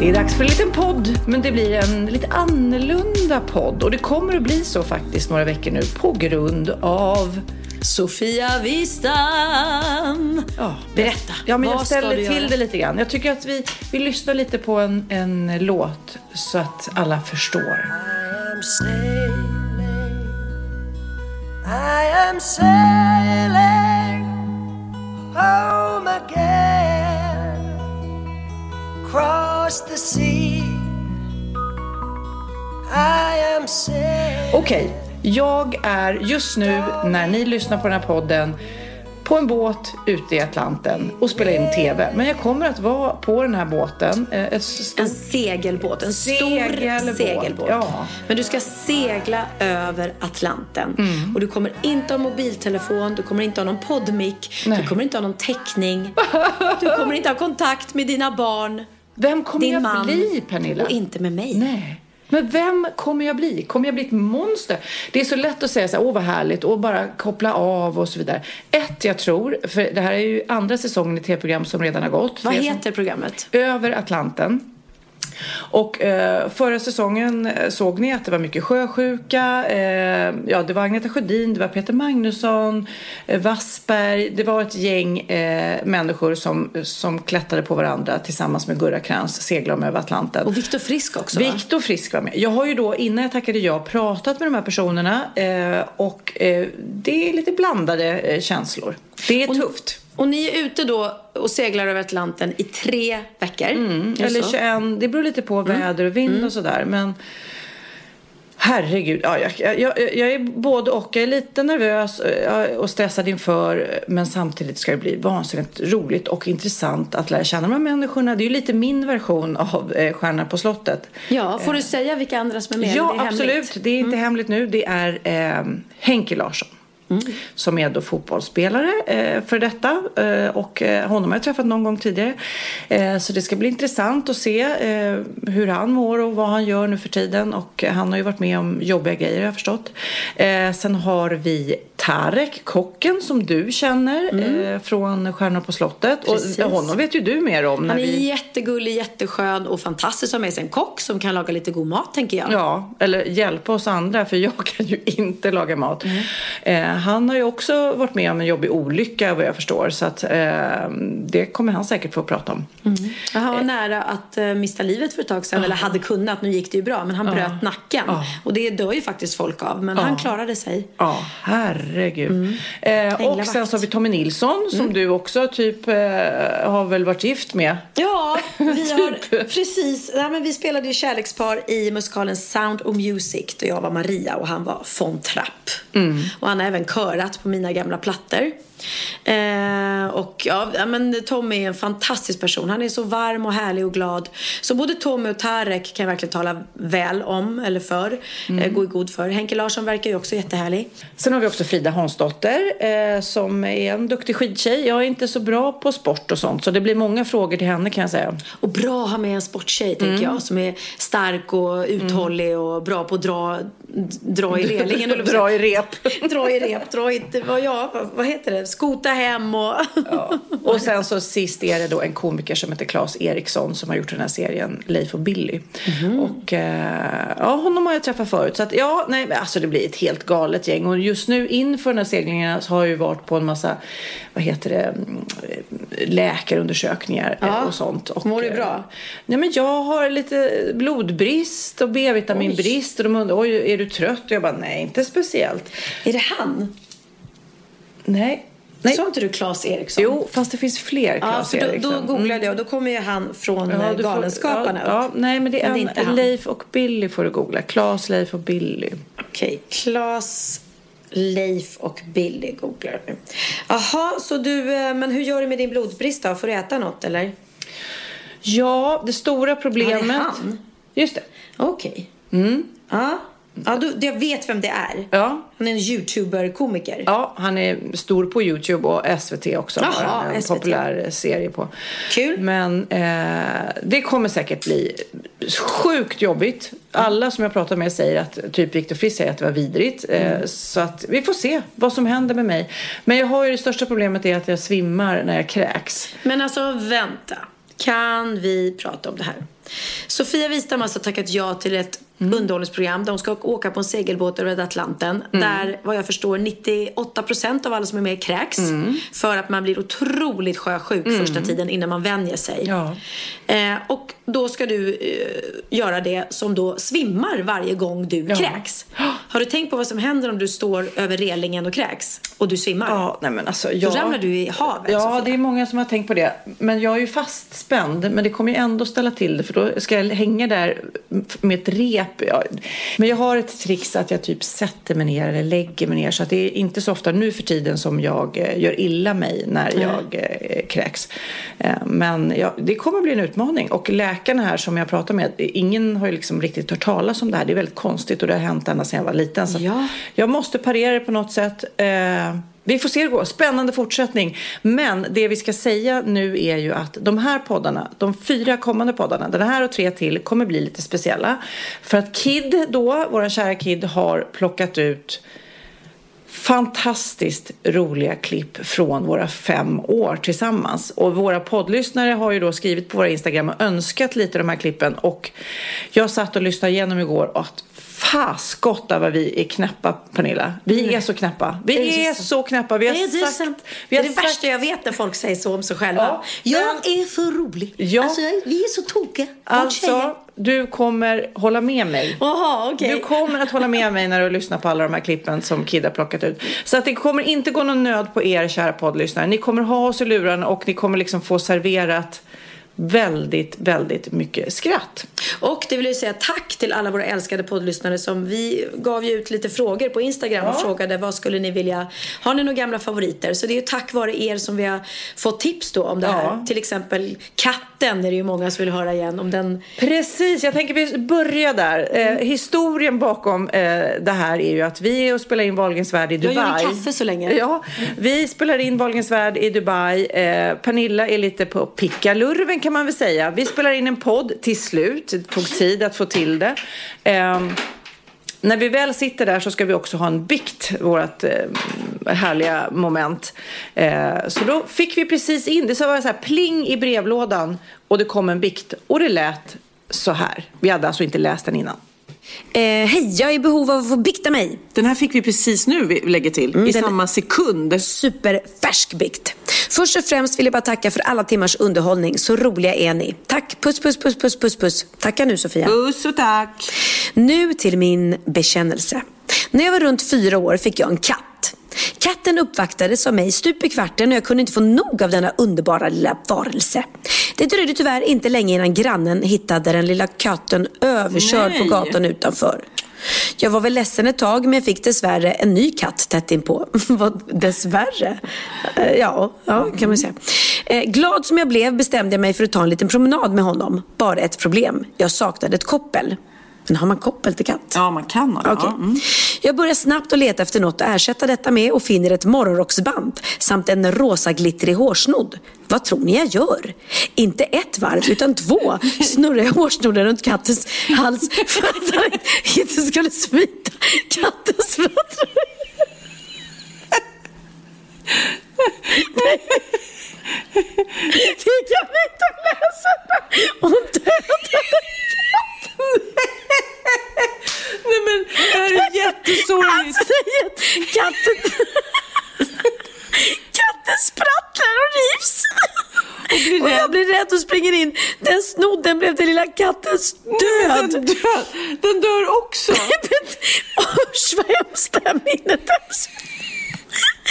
Det är dags för en liten podd, men det blir en lite annorlunda podd. Och det kommer att bli så faktiskt några veckor nu på grund av Sofia Wistam. Ja, Berätta. Ja, men jag vad ställer till göra? det lite grann. Jag tycker att vi, vi lyssnar lite på en, en låt så att alla förstår. I am sailing. I am sailing home again. Cross the sea. I am. Okej, jag är just nu när ni lyssnar på den här podden på en båt ute i Atlanten och spelar in TV. Men jag kommer att vara på den här båten. eh, stort En segelbåt, en stor Segelbåt, segelbåt. ja. Men du ska segla över Atlanten. Mm. Och du kommer inte ha mobiltelefon, du kommer inte ha någon poddmick, du kommer inte ha någon täckning. Du kommer inte ha kontakt med dina barn, Vem kommer din jag man bli, Pernilla? och inte med mig. Nej. Men vem kommer jag bli? Kommer jag bli ett monster? Det är så lätt att säga så här, åh vad härligt, och bara koppla av och så vidare. Ett, jag tror, för det här är ju andra säsongen i tv-program som redan har gått. Vad er heter programmet? Över Atlanten. Och eh, förra säsongen eh, såg ni att det var mycket sjösjuka. Eh, ja, det var Agneta Sjödin, det var Peter Magnusson, eh, Wassberg. Det var ett gäng eh, människor som, som klättrade på varandra tillsammans med Gurra Krantz, seglade de över Atlanten. Och Viktor Frisk också va? Viktor Frisk var med. Jag har ju då innan jag tackade ja pratat med de här personerna eh, och eh, det är lite blandade känslor. Det är tufft. Och ni är ute då och seglar över Atlanten i tre veckor. Det Mm, Eller så? 21, det beror lite på väder och vind och sådär. Men herregud, ja, jag, jag, jag, jag är både och. Jag är lite nervös eh, och stressad inför. Men samtidigt ska det bli vansinnigt roligt och intressant att lära känna de här människorna. Det är ju lite min version av eh, på slottet. Ja, får du säga vilka andra som är med? Ja, eller är det absolut. hemligt? Det är inte hemligt nu. Det är eh, Henke Larsson. Som är då fotbollsspelare eh, för detta. Eh, och eh, honom har jag träffat någon gång tidigare. Eh, så det ska bli intressant att se hur han mår och vad han gör nu för tiden. Och han har ju varit med om jobbiga grejer har jag förstått. Sen har vi Tarek, kocken som du känner eh, från Stjärnor på slottet. Precis. Och honom vet ju du mer om. När Han är vi... jättegullig, jätteskön och fantastisk ha med sig en kock som kan laga lite god mat tänker jag. Ja, eller hjälpa oss andra för jag kan ju inte laga mat. Eh, han har ju också varit med om en jobbig olycka vad jag förstår så att eh, det kommer han säkert få prata om. Han var nära att uh, mista livet för ett tag sedan, eller hade kunnat, nu gick det ju bra, men han bröt nacken. Och det dör ju faktiskt folk av, men han klarade sig. Ja, herregud. Mm. Eh, och sen så har vi Tommy Nilsson som du också typ eh, har väl varit gift med. Ja, vi har Typ. precis. Nej, men vi spelade ju kärlekspar i musikalen Sound of Music då jag var Maria och han var von Trapp. Mm. Och han har även körat på mina gamla plattor. Eh, och ja, men Tommy är en fantastisk person. Han är så varm och härlig och glad. Så både Tommy och Tarek kan jag verkligen tala väl om eller för. Mm. Eh, gå i god för. Henke Larsson verkar ju också jättehärlig. Sen har vi också Frida Hansdotter eh, som är en duktig skidtjej. Jag är inte så bra på sport och sånt så det blir många frågor till henne kan jag säga. Och bra att ha med en sporttjej Mm. tänker jag. Som är stark och uthållig och bra på att dra, dra i relingen. Dra i rep. dra i rep, dra i, vad, ja, vad heter det, skota hem och... Och sen så sist är det då en komiker som heter Claes Eriksson som har gjort den här serien Leif och Billy. Och eh, ja, honom har jag träffat förut. Så att ja, nej, alltså det blir ett helt galet gäng. Och just nu in inför den här seglingen så har jag ju varit på en massa, vad heter det, mm, läkarundersökningar eh, Ja. och sånt. Och, Mår du eh, bra? Nej men jag har lite blodbrist och B-vitaminbrist och de undrar, oj är du trött? Och jag bara, nej inte speciellt. Är det han? Nej. Nej. Sa inte du Claes Eriksson? Jo, fast det finns fler Ja, Claes för då, Eriksson. då googlade jag och då kommer ju han från Ja, ja, du får- Galenskaparna ja, upp. ja, nej men det är, Men det är en. Leif och Billy får du googla. Claes, Leif och Billy. Okej, Claes, Leif och Billy googlar nu. Jaha, så du, eh, men hur gör du med din blodbrist då? Får du äta något eller? Ja, det stora problemet... Ja, det är han. Just det. Okej. Ja, ja du, jag vet vem det är. Ja. Han är en youtuber-komiker. Ja, han är stor på Youtube och SVT också. Jaha, har han en SVT. populär serie på. Kul. Men eh, det kommer säkert bli sjukt jobbigt. Alla som jag pratar med säger att, typ Viktor Frisk säger att det var vidrigt. Eh, så att vi får se vad som händer med mig. Men jag har ju det största problemet är att jag svimmar när jag kräks. Men alltså vänta. Kan vi prata om det här? Sofia Wistam har alltså tackat ja till ett underhållningsprogram. De ska åka på en segelbåt över Atlanten. Där vad jag förstår 98% av alla som är med kräks. För att man blir otroligt sjösjuk första tiden innan man vänjer sig. Ja. Eh, och då ska du eh, göra det som då svimmar varje gång du kräks. Har du tänkt på vad som händer om du står över relingen och kräks? Och du svimmar? Ja, nej men alltså, Då ja. ramlar du i havet Ja, Sofia. det är många som har tänkt på det. Men jag är ju fastspänd. Men det kommer ju ändå ställa till det. För då ska jag hänga där med ett rep. Ja. Men jag har ett trix att jag typ sätter mig ner eller lägger mig ner. Så att det är inte så ofta nu för tiden som jag eh, gör illa mig när jag eh, kräks. Eh, Men ja, det kommer bli en utmaning. Och läkarna här som jag pratar med, ingen har ju liksom riktigt hört talas om det här. Det är väldigt konstigt och det har hänt ända sedan jag var liten. Så Ja. jag måste parera det på något sätt. Vi får se hur det går. Spännande fortsättning. Men det vi ska säga nu är ju att de här poddarna, de fyra kommande poddarna, den här och tre till, kommer bli lite speciella. För att Kid då, vår kära Kid, har plockat ut fantastiskt roliga klipp från våra fem år tillsammans. Och våra poddlyssnare har ju då skrivit på våra Instagram och önskat lite de här klippen. Och jag satt och lyssnade igenom igår och att fasgotta vad vi är knäppa Pernilla. Vi är så knäppa. Vi Det är är så knäppa. Vi har det är sagt, sant. vi Det har är det sagt- värsta jag vet när folk säger så om sig själva. Ja, jag är för rolig. Ja. Alltså, vi är så tokiga. Alltså, du kommer hålla med mig. Jaha, okej. Du kommer att hålla med mig när du lyssnar på alla de här klippen som Kid har plockat ut. Så att det kommer inte gå någon nöd på er kära poddlyssnare. Ni kommer ha oss i lurarna och ni kommer liksom få serverat väldigt, väldigt mycket skratt. Och det vill jag säga tack till alla våra älskade poddlyssnare som vi gav ju ut lite frågor på Instagram och Ja. frågade vad skulle ni vilja, har ni några gamla favoriter? Så det är ju tack vare er som vi har fått tips då om det här. Ja. Till exempel katten är det ju många som vill höra igen om den. Precis, jag tänker vi börjar där. Eh, historien bakom eh, det här är ju att vi är och spelar in Wahlgrens värld i Jag Dubai. gjorde kaffe så länge. Ja, vi spelar in Wahlgrens värld i Dubai. Eh, Pernilla är lite på pickalurven kan man väl säga. Vi spelar in en podd till slut. Det tog tid att få till det. När vi väl sitter där så ska vi också ha en bikt, vårt eh, härliga moment. Eh, så då fick vi precis in, det så var det så här pling i brevlådan och det kom en bikt och det lät så här. Vi hade alltså inte läst den innan. Eh, Hej, jag är i behov av att få bikta mig. Den här fick vi precis nu, vi lägger till, i den- samma sekund. Superfärsk bikt. Först och främst vill jag bara tacka för alla timmars underhållning. Så roliga är ni. Tack, puss, puss, puss, puss, puss, puss. Tacka nu Sofia. Puss och tack! Nu till min bekännelse. När jag var runt fyra år fick jag en katt. Katten uppvaktades av mig stup i kvarten och jag kunde inte få nog av denna underbara lilla varelse. Det dröjde tyvärr inte länge innan grannen hittade den lilla katten överkörd på Nej. gatan utanför. Jag var väl ledsen ett tag men fick dessvärre en ny katt tätt inpå. Dessvärre? Eh, Ja, ja kan man säga. Eh, Glad som jag blev bestämde jag mig för att ta en liten promenad med honom. Bara ett problem. Jag saknade ett koppel. Men har man koppel till katt? Ja, man kan ha det. Okej. Ja, mm. Jag börjar snabbt att leta efter något att ersätta detta med och finner ett morgonrocksband samt en rosa glittrig hårsnodd. Vad tror ni jag gör? Inte ett varv utan två snurrar jag hårsnodden runt kattens hals för att han inte skulle smita kattens fötter. Det kan inte läsa Hon dödade katten. Nej men det här är jättesorgligt. Alltså, katten... katten sprattlar och rivs. Och, och jag blir rädd och springer in. Den snodden blev den lilla kattens död. Den, död. den dör också. Usch vad hemskt det här minnet är.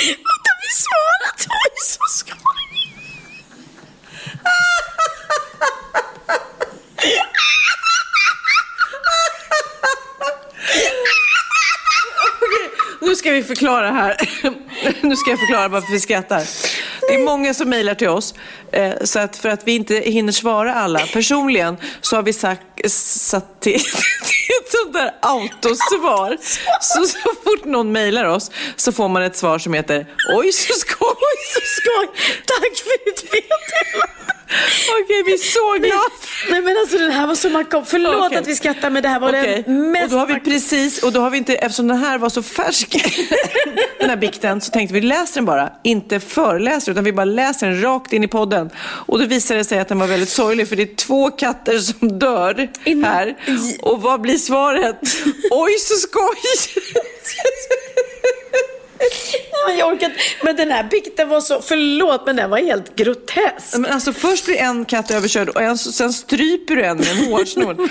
Vänta, vi svarat. Oj, så skoj. Nu ska vi förklara här. Nu ska jag förklara varför vi skrattar. Det är många som mejlar till oss. Eh, så att för att vi inte hinner svara alla personligen så har vi sagt, satt till, till ett sånt där autosvar. Så, så fort någon mejlar oss så får man ett svar som heter Oj så skoj, oj så skoj. Tack för ditt meddelande. Okej, vi är så glada. Nej men alltså den här var så makabert. Förlåt Okej. att vi skrattar men det här var Okej, den mest och då har vi precis, och då har vi inte, eftersom den här var så färsk, den här bikten, så tänkte vi läser den bara. Inte föreläser, utan vi bara läser den rakt in i podden. Och då visade det sig att den var väldigt sorglig, för det är två katter som dör In- här. Och vad blir svaret? Oj, så skoj! Nej, Jag orkar. Men den här bikten var så, förlåt men den var helt grotesk. Men alltså först blir en katt överkörd och en, sen stryper du en med en hårsnor.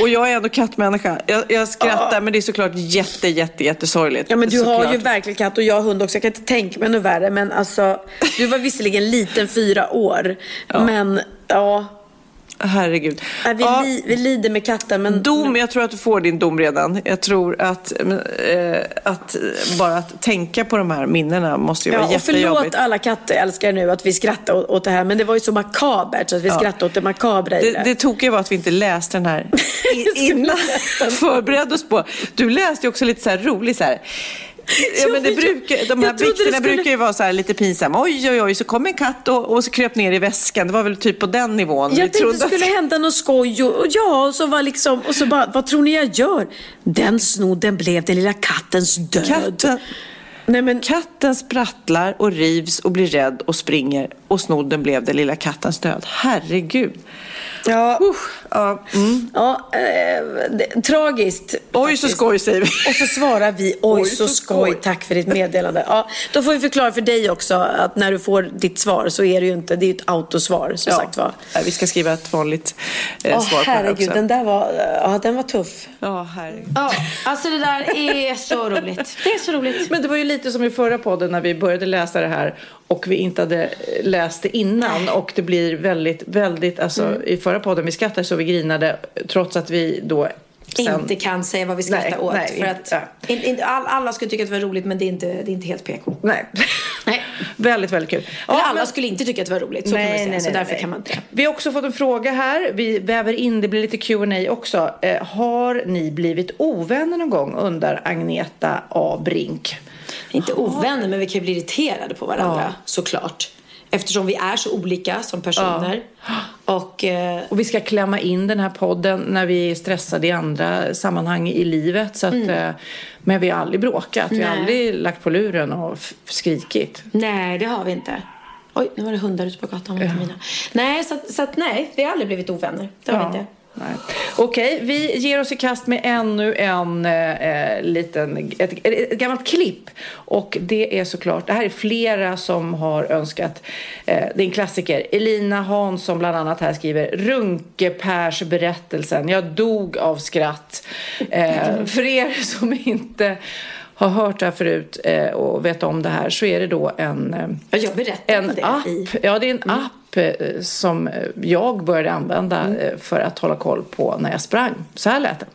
Och jag är ändå kattmänniska. Jag, jag skrattar men det är såklart jätte, jätte, jättesorgligt. Ja men du har Såklart. ju verkligen katt och jag har hund också. Jag kan inte tänka mig något värre. Men alltså, du var visserligen liten fyra år. Men ja, Herregud. äh, vi, Ja, li, vi lider med katten. Men, Dom, jag tror att du får din dom redan. Jag tror att, eh, att bara att tänka på de här minnena måste ju vara Ja, och förlåt jättejobbigt. alla katteälskare nu att vi skrattar åt, det här. Men det var ju så makabert så att vi skrattade åt det makabra i Det, det tokiga var att vi inte läste den här innan. Förberedde oss på. Du läste ju också lite så här roligt så här. Ja, men det brukar, de här bikterna skulle- brukar ju vara så lite pinsamma. Oj, oj, oj, så kom en katt och, och så kröp ner i väskan. Det var väl typ på den nivån. Jag Vi tänkte trodde det skulle att- hända något skoj och, och ja, och så var liksom, och så bara, vad tror ni jag gör? Den snodden blev den lilla kattens död. Katten, Nej men, Katten sprattlar och rivs och blir rädd och springer och snodden blev den lilla kattens död. Herregud. Ja, Usch, ja, mm. ja eh, det, tragiskt. Oj så skoj säger vi. Och så svarar vi, oj, Oj, så, så skoj, skoj. tack för ditt meddelande. Ja, då får vi förklara för dig också att när du får ditt svar så är det ju inte, det är ju ett autosvar som sagt var. Ja, Vi ska skriva ett vanligt eh, Åh svar på det herregud, också. den där var, ja den var tuff. Ja, herregud. Ja, alltså det där är så roligt. Det är så roligt. Men det var ju lite som i förra podden när vi började läsa det här och vi inte hade läst det innan och det blir väldigt, väldigt, alltså Mm. i förra podden vi skrattade så vi grinade trots att vi då sen... Inte kan säga vad vi skrattar Nej, åt. nej, för inte- att ja. in, in, all, alla skulle tycka att det var roligt men det är inte, det är inte helt PK. Nej. Nej. väldigt, väldigt kul. Eller Ja, alla men- skulle inte tycka att det var roligt, så kan man säga. så därför kan man inte. Vi har också fått en fråga här. Vi väver in, det blir lite Q&A också. Eh, har ni blivit ovänner någon gång? Undrar Agneta A. Brink. Inte ovänner, men vi kan ju bli irriterade på varandra såklart. Eftersom vi är så olika som personer. Och eh, Och vi ska klämma in den här podden när vi är stressade i andra sammanhang i livet. Så att, eh, men vi har aldrig bråkat. Vi har Mm. Nej. aldrig lagt på luren och skrikit. nej, det har vi inte. Oj, nu var det hundar ute på gatan. Ja. Mina. Nej, så, så att nej, vi har aldrig blivit ovänner. Det har vi inte. Nej. Okej, vi ger oss i kast med ännu en eh, liten, ett, ett gammalt klipp. Och det är såklart, det här är flera som har önskat, eh, det är en klassiker. Elina Hansson bland annat här skriver Runkepärs berättelsen. Jag dog av skratt. Eh, för er som inte har hört det här förut eh, och vet om det här så är det då en eh, Ja, jag berättade en det app, i... ja det är en app eh, som eh, jag började använda Mm. eh, för att hålla koll på när jag sprang. Så här lät det.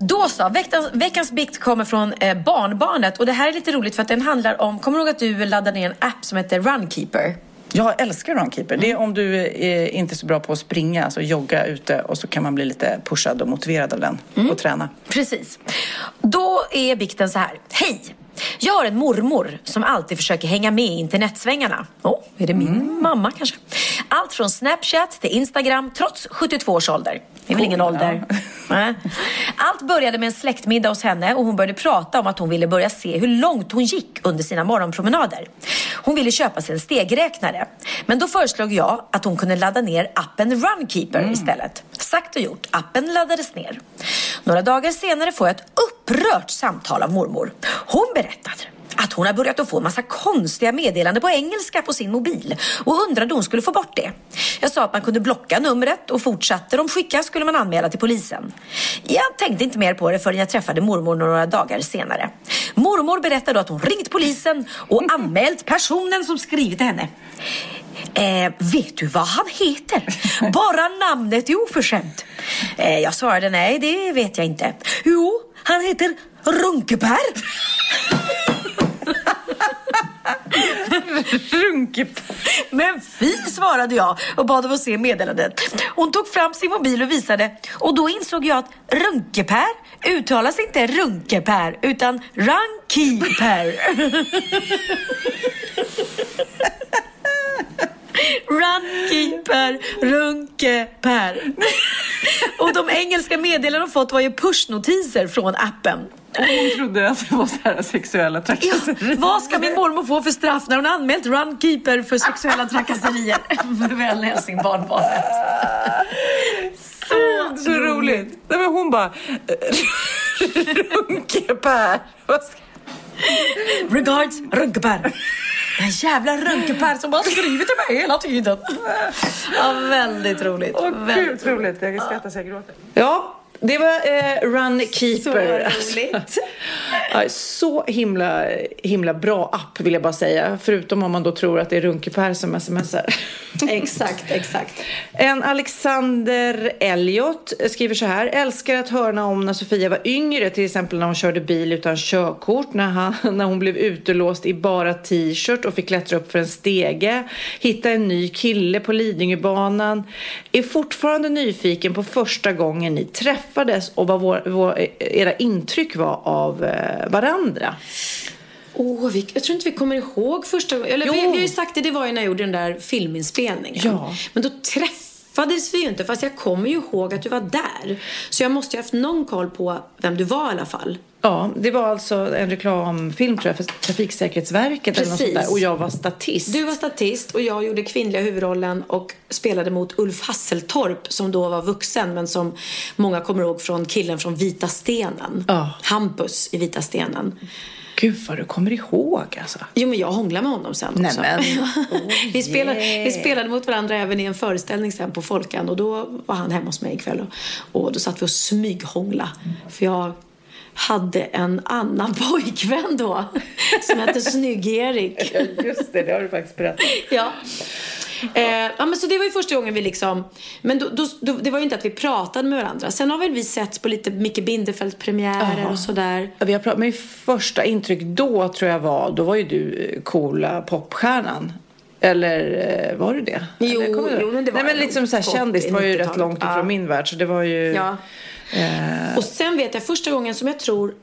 Då så, veckans, veckans bikt kommer från eh, barnbarnet och det här är lite roligt för att den handlar om, kommer du ihåg att du laddade ner en app som heter Runkeeper? Jag älskar Runkeeper. Det är om du är inte är så bra på att springa, alltså jogga ute och så kan man bli lite pushad och motiverad av den och träna. Precis. Då är bikten så här. Hej! Jag har en mormor som alltid försöker hänga med i internetsvängarna. Oh, är det min mamma kanske? Allt från Snapchat till Instagram trots 72 års ålder. Det är väl ingen ålder? Allt började med en släktmiddag hos henne och hon började prata om att hon ville börja se hur långt hon gick under sina morgonpromenader. Hon ville köpa sig en stegräknare. Men då föreslog jag att hon kunde ladda ner appen Runkeeper istället. Sagt och gjort, appen laddades ner. Några dagar senare får jag ett upprört samtal av mormor. Hon berättar att hon har börjat att få en massa konstiga meddelanden på engelska på sin mobil och undrade om hon skulle få bort det. Jag sa att man kunde blocka numret och fortsatte de skicka skulle man anmäla till polisen. Jag tänkte inte mer på det förrän jag träffade mormor några dagar senare. Mormor berättade då att hon ringt polisen och anmält personen som skrivit till henne. Eh, vet du vad han heter? Bara namnet är oförskämt. Eh, jag svarade nej, det vet jag inte. Jo, han heter Runkepär. Runkepär. Men fy, svarade jag och bad om att se meddelandet. Hon tog fram sin mobil och visade och då insåg jag att Runkepär uttalas inte Runkepär utan Runkipär. Runkeeper, Runkeper. Och de engelska meddelanden hon fått var ju pushnotiser från appen. Hon trodde att det var så här sexuella Ja, trakasserier. vad ska min mormor få för straff när hon anmält Runkeeper för sexuella trakasserier? Väl Helsingbarnbarnet. Så, så roligt. Nej, men hon bara... Ska- Regards Runkepär. Den jävla Runkepär som bara skriver till mig hela tiden. Ja, väldigt roligt. Åh väldigt gud, roligt. Jag skrattar så jag gråter. Ja, det var eh, Run Keeper. Så. Ja, så himla, himla bra app vill jag bara säga. Förutom om man då tror att det är Runkepär som smsar. Exakt, exakt. En Alexander Elliot skriver så här. Älskar att höra om när Sofia var yngre, till exempel när hon körde bil utan körkort, när, han, när hon blev utelåst i bara t-shirt och fick klättra upp för en stege, hitta en ny kille på Lidingöbanan. Är fortfarande nyfiken på första gången ni träffades och vad vår, vår, era intryck var av eh, varandra. Åh, vi, jag tror inte vi kommer ihåg första gången. Eller vi, vi har ju sagt det, det var ju när jag gjorde den där filminspelningen. Ja. Men då träffades vi ju inte, fast jag kommer ju ihåg att du var där. Så jag måste ju ha haft någon koll på vem du var i alla fall. Ja, det var alltså en reklamfilm tror jag för Trafiksäkerhetsverket eller något sånt Precis. där. och jag var statist. Du var statist och jag gjorde kvinnliga huvudrollen och spelade mot Ulf Hasseltorp som då var vuxen men som många kommer ihåg från killen från Vita stenen. Ja. Hampus i Vita stenen. Gud vad du kommer ihåg alltså. Jo men jag hånglade med honom sen också. Nämen. vi, spelade, vi spelade mot varandra även i en föreställning sen på Folkan och då var han hemma hos mig ikväll och, och då satt vi och smyghångla. För jag hade en annan pojkvän då som hette Snygg-Erik. Just det, det har du faktiskt berättat. Ja. Eh, ja, men så det var ju första gången vi liksom... Men då, då, då, det var ju inte att vi pratade med varandra. Sen har väl vi sett på lite Micke Bindefeld-premiärer och sådär. Ja, Vi har pratat, men första intryck då tror jag var, då var ju du eh, coola popstjärnan. Eller eh, var du det? Jo, Eller, jo, men det var Nej men liksom så här nog. kändis, det var ju 90-talet. rätt långt ifrån Ja. min värld. Så det var ju... Ja. Eh, Och sen vet jag första gången som jag tror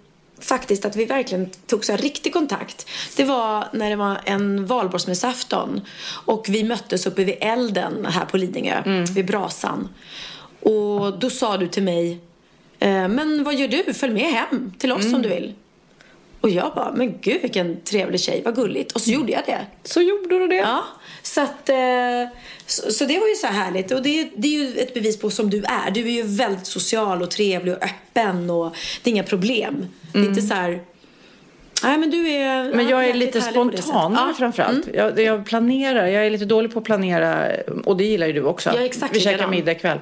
faktiskt att vi verkligen tog så här riktig kontakt. Det var när det var en valborgsmässoafton och vi möttes uppe vid elden här på Lidingö, vid brasan. Och då sa du till mig, eh, men vad gör du? Följ med hem till oss om du vill. Och jag bara, men gud vilken trevlig tjej, vad gulligt. Och så gjorde jag det. så gjorde du det. Ja, så att eh, så, så det var ju så här härligt och det, det är ju ett bevis på som du är. Du är ju väldigt social och trevlig och öppen och det är inga problem. Det är inte så här Nej men du är Men ja, jag är lite spontanare Ja. framförallt. Jag, jag planerar, jag är lite dålig på att planera och det gillar ju du också. Jag är exakt Vi käkar middag ikväll.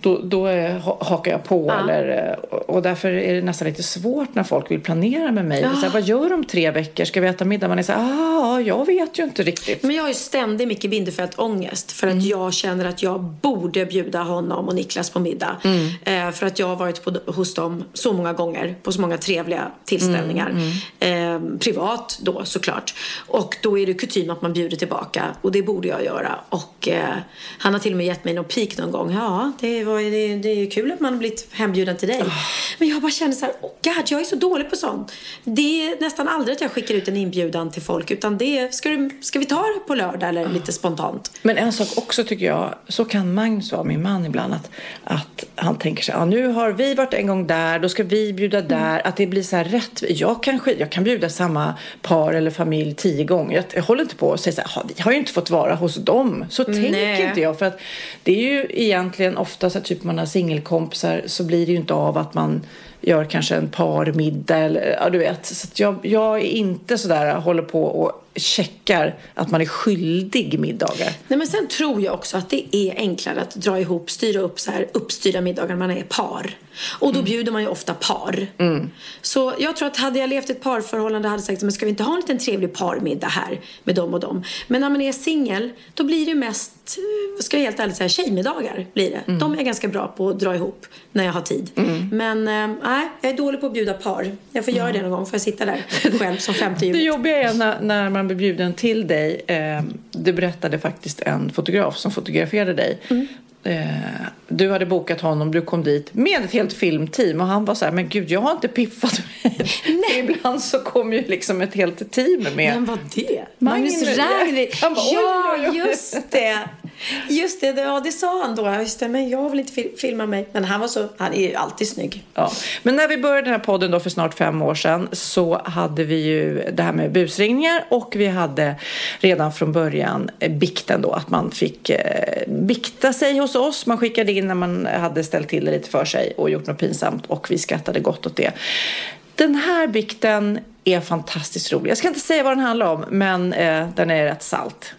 Då, då eh, ha- hakar jag på Ja. eller, eh, och därför är det nästan lite svårt när folk vill planera med mig. Så här, vad gör du om tre veckor? Ska vi äta middag? Man är så här, ah, jag vet ju inte riktigt. Men jag har ju ständig Micke Bindefeld-ångest för att Mm. jag känner att jag borde bjuda honom och Niklas på middag. Mm. Eh, för att jag har varit på, hos dem så många gånger på så många trevliga tillställningar. Mm, Eh, privat då såklart. Och då är det kutym att man bjuder tillbaka och det borde jag göra. Och eh, han har till och med gett mig någon pik någon gång. Ja, det, var, det, det är ju kul att man har blivit hembjuden till dig. Ah. Men jag bara känner så här, oh God, jag är så dålig på sånt. Det är nästan aldrig att jag skickar ut en inbjudan till folk utan det är, ska, du, ska vi ta det på lördag eller lite spontant? Men en sak också tycker jag, så kan Magnus vara, min man ibland, att, att han tänker sig, ja nu har vi varit en gång där, då ska vi bjuda där, att det blir så här rätt. Jag kan, jag kan bjuda samma par eller familj tio gånger. Jag, jag håller inte på och säger så här, "Ja, vi har ju inte fått vara hos dem. Så Nej. tänker inte jag, för att det är ju egentligen ofta så här, typ man har singelkompisar så blir det ju inte av att man gör kanske en parmiddag eller ja, du vet. Så att jag, jag är inte sådär håller på och checkar att man är skyldig middagar. Nej, men sen tror jag också att det är enklare att dra ihop, styra upp så här uppstyrda middagar när man är par. Och då bjuder man ju ofta par. Så jag tror att hade jag levt ett parförhållande hade jag sagt men ska vi inte ha en liten trevlig parmiddag här med dem och dem. Men när man är singel då blir det mest, eh, ska jag helt ärligt säga, tjejmiddagar blir det. De är jag ganska bra på att dra ihop när jag har tid. Men eh, nej, jag är dålig på att bjuda par. Jag får göra det någon gång, får jag sitta där själv som femte Det hjulet. jobbiga är när, när man blir bjuden till dig. Eh, det berättade faktiskt en fotograf som fotograferade dig. Eh, du hade bokat honom, du kom dit med ett helt filmteam och han var så här, men gud jag har inte piffat mig. Ibland så kommer ju liksom ett helt team med. Vem var det? Magnus oj, Ja, just det. Just det, det- ja, det sa han då. Just det, men jag vill inte fil- filma mig. Men han var så, han är ju alltid snygg. Ja. Men när vi började den här podden då för snart fem år sedan så hade vi ju det här med busringningar och vi hade redan från början eh, bikten då att man fick eh, bikta sig hos oss. Man skickade in när man hade ställt till det lite för sig och gjort något pinsamt och vi skrattade gott åt det. Den här bikten är fantastiskt rolig. Jag ska inte säga vad den handlar om men eh, den är rätt salt.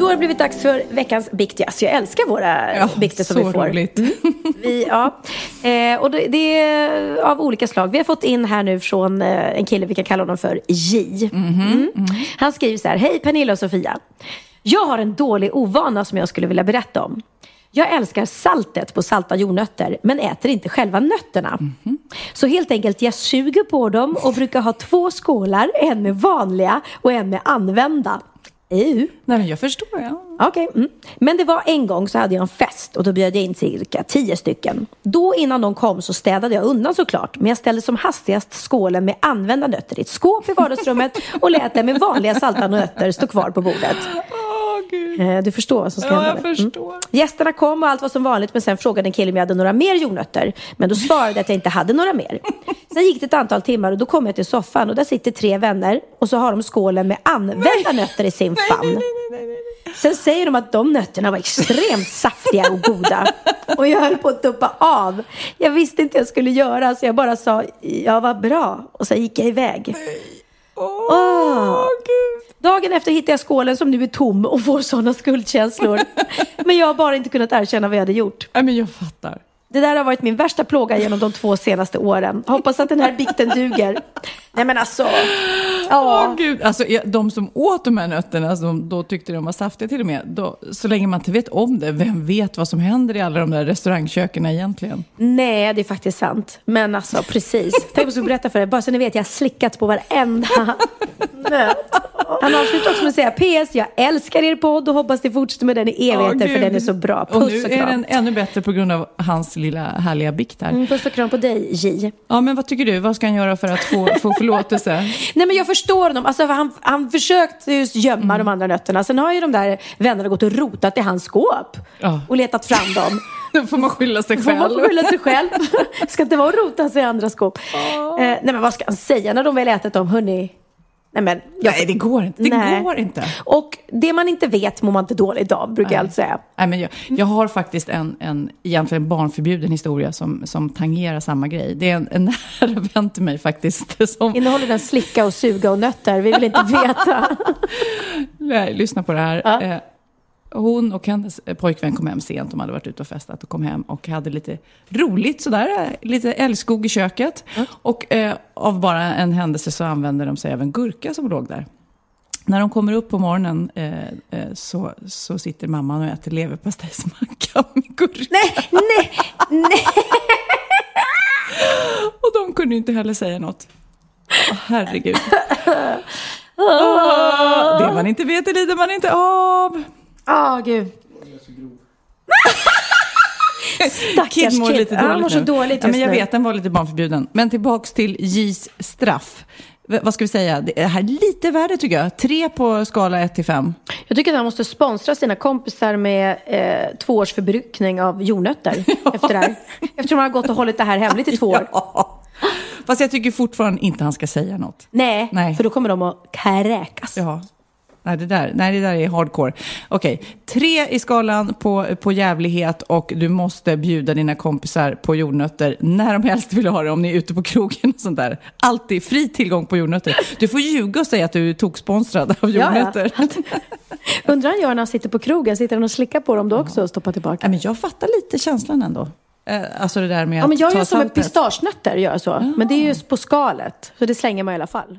Då har det blivit dags för veckans bikt. Alltså jag älskar våra Ja, bikter som vi får. roligt. Vi, ja. eh, och det, det är av olika slag. Vi har fått in här nu från eh, en kille, vi kan kalla honom för J. Mm. Han skriver så här. Hej Pernilla och Sofia. Jag har en dålig ovana som jag skulle vilja berätta om. Jag älskar saltet på salta jordnötter men äter inte själva nötterna. Så helt enkelt, jag suger på dem och brukar ha två skålar. En med vanliga och en med använda. Ew. Nej, men jag förstår. Ja. Okej. Mm. Men det var en gång så hade jag en fest och då bjöd jag in cirka tio stycken. Då innan de kom så städade jag undan såklart. Men jag ställde som hastigast skålen med använda nötter i ett skåp i vardagsrummet och lät den med vanliga salta nötter stå kvar på bordet. Gud. Eh, Du förstår vad som ska Ja, hända. jag där. förstår. Gästerna kom och allt var som vanligt men sen frågade en kille om jag hade några mer jordnötter. Men då svarade jag att jag inte hade några mer. Sen gick det ett antal timmar och då kom jag till soffan och där sitter tre vänner och så har de skålen med använda nötter i sin famn. Sen säger de att de nötterna var extremt saftiga och goda. Och jag höll på att tuppa av. Jag visste inte jag skulle göra så jag bara sa ja vad bra. Och så gick jag iväg. Åh. Dagen efter hittade jag skålen som nu är tom och får sådana skuldkänslor. Men jag har bara inte kunnat erkänna vad jag hade gjort. Nej, men jag fattar. Det där har varit min värsta plåga genom de två senaste åren. Hoppas att den här bikten duger. Nej men alltså. Ja. Åh, gud. Alltså, de som åt de här nötterna, som då tyckte de var saftiga till och med, då, så länge man inte vet om det, vem vet vad som händer i alla de där restaurangköken egentligen? Nej, det är faktiskt sant. Men alltså precis. Tänk om jag skulle berätta för er. Bara så ni vet, jag har slickat på varenda nöt. Han avslutar också med att säga PS, jag älskar er podd och hoppas ni fortsätter med den i evigheter Åh, för den är så bra. Och Puss nu och, är kram. den ännu bättre på grund av hans lilla härliga bikt här. Mm, Puss och kram på dig, J. Ja, men vad tycker du? Vad ska han göra för att få, få förlåtelse? Nej men jag förstår honom. Alltså, han, han försökte just gömma de andra nötterna. Sen har ju de där vännerna gått och rotat i hans skåp. Ja. Och letat fram dem. Då får man skylla sig Då får man själv. skylla sig själv. Ska inte vara och rota sig i andra skåp. Eh, nej men vad ska han säga när de väl ätit dem? Hörni. Nej men. Jag, Nej, det går inte. Det Nej. går inte. Och det man inte vet mår man inte dåligt av, brukar jag alltid säga. Nej, men jag, jag har faktiskt en, en egentligen barnförbjuden historia som, som tangerar samma grej. Det är en, en nära vän till mig faktiskt. Som, Innehåller den slicka och suga och nötter? Vi vill inte veta. Nej, lyssna på det här. Ja. Hon och hennes eh, pojkvän kom hem sent. De hade varit ute och festat och kom hem och hade lite roligt sådär. eh, Lite älskog i köket. Och eh, av bara en händelse så använde de sig av en gurka som låg där. När de kommer upp på morgonen eh, eh, så, så sitter mamman och äter leverpastejsmacka med gurka. nej, nej, nej. Och de kunde ju inte heller säga något. Åh, herregud. Åh, det man inte vet, det lider man inte av. Åh, gud. Stackars Kid mår lite Ja, dåligt han mår så dåligt ja, just men Jag nu. vet, den var lite barnförbjuden. Men tillbaks till J's straff. V- vad ska vi säga? Det här är lite värre tycker jag. Tre på skala 1 till 5. Jag tycker att han måste sponsra sina kompisar med eh, två års förbrukning av jordnötter efter det här. Eftersom han har gått och hållit det här hemligt i två år. Fast jag tycker fortfarande inte han ska säga något. Nej, Nej. för då kommer de att kräkas. Ja. Nej, det där, nej, det där är hardcore. Okej, tre i skalan på, på jävlighet och du måste bjuda dina kompisar på jordnötter när de helst vill ha det, om ni är ute på krogen och sånt där. Alltid fri tillgång på jordnötter. Du får ljuga och säga att du är toksponsrad av Ja, ja. jordnötter. Undrar han gör när han sitter på krogen? Sitter han och slickar på dem då också och stoppar tillbaka? Nej, men jag fattar lite känslan ändå. Eh, Alltså det där med Ja, men jag gör som med pistagenötter, gör så. Men det är ju på skalet, så det slänger man i alla fall.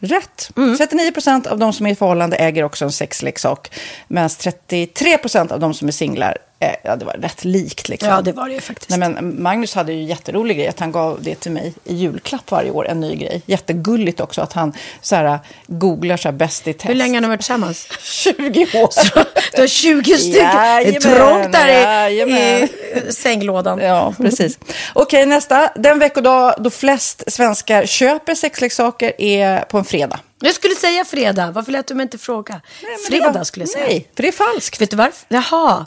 Rätt. 39 procent av de som är i förhållande äger också en sexleksak. Medan 33 procent av de som är singlar, eh, ja det var rätt likt. Liksom. Ja, det var det faktiskt. Nej, men Magnus hade ju jätterolig grej att han gav det till mig i julklapp varje år, en ny grej. Jättegulligt också att han så här, googlar så här bäst i test. Hur länge har ni varit tillsammans? 20 år. Du har 20 stycken. Det är trångt där i, i sänglådan. Ja, precis. Okej, nästa. Den veckodag då flest svenskar köper sexleksaker är på en fredag. Jag skulle säga fredag. Varför lät du mig inte fråga? det fredag var- skulle jag säga. nej, för det är falskt. Vet du varför? Jaha.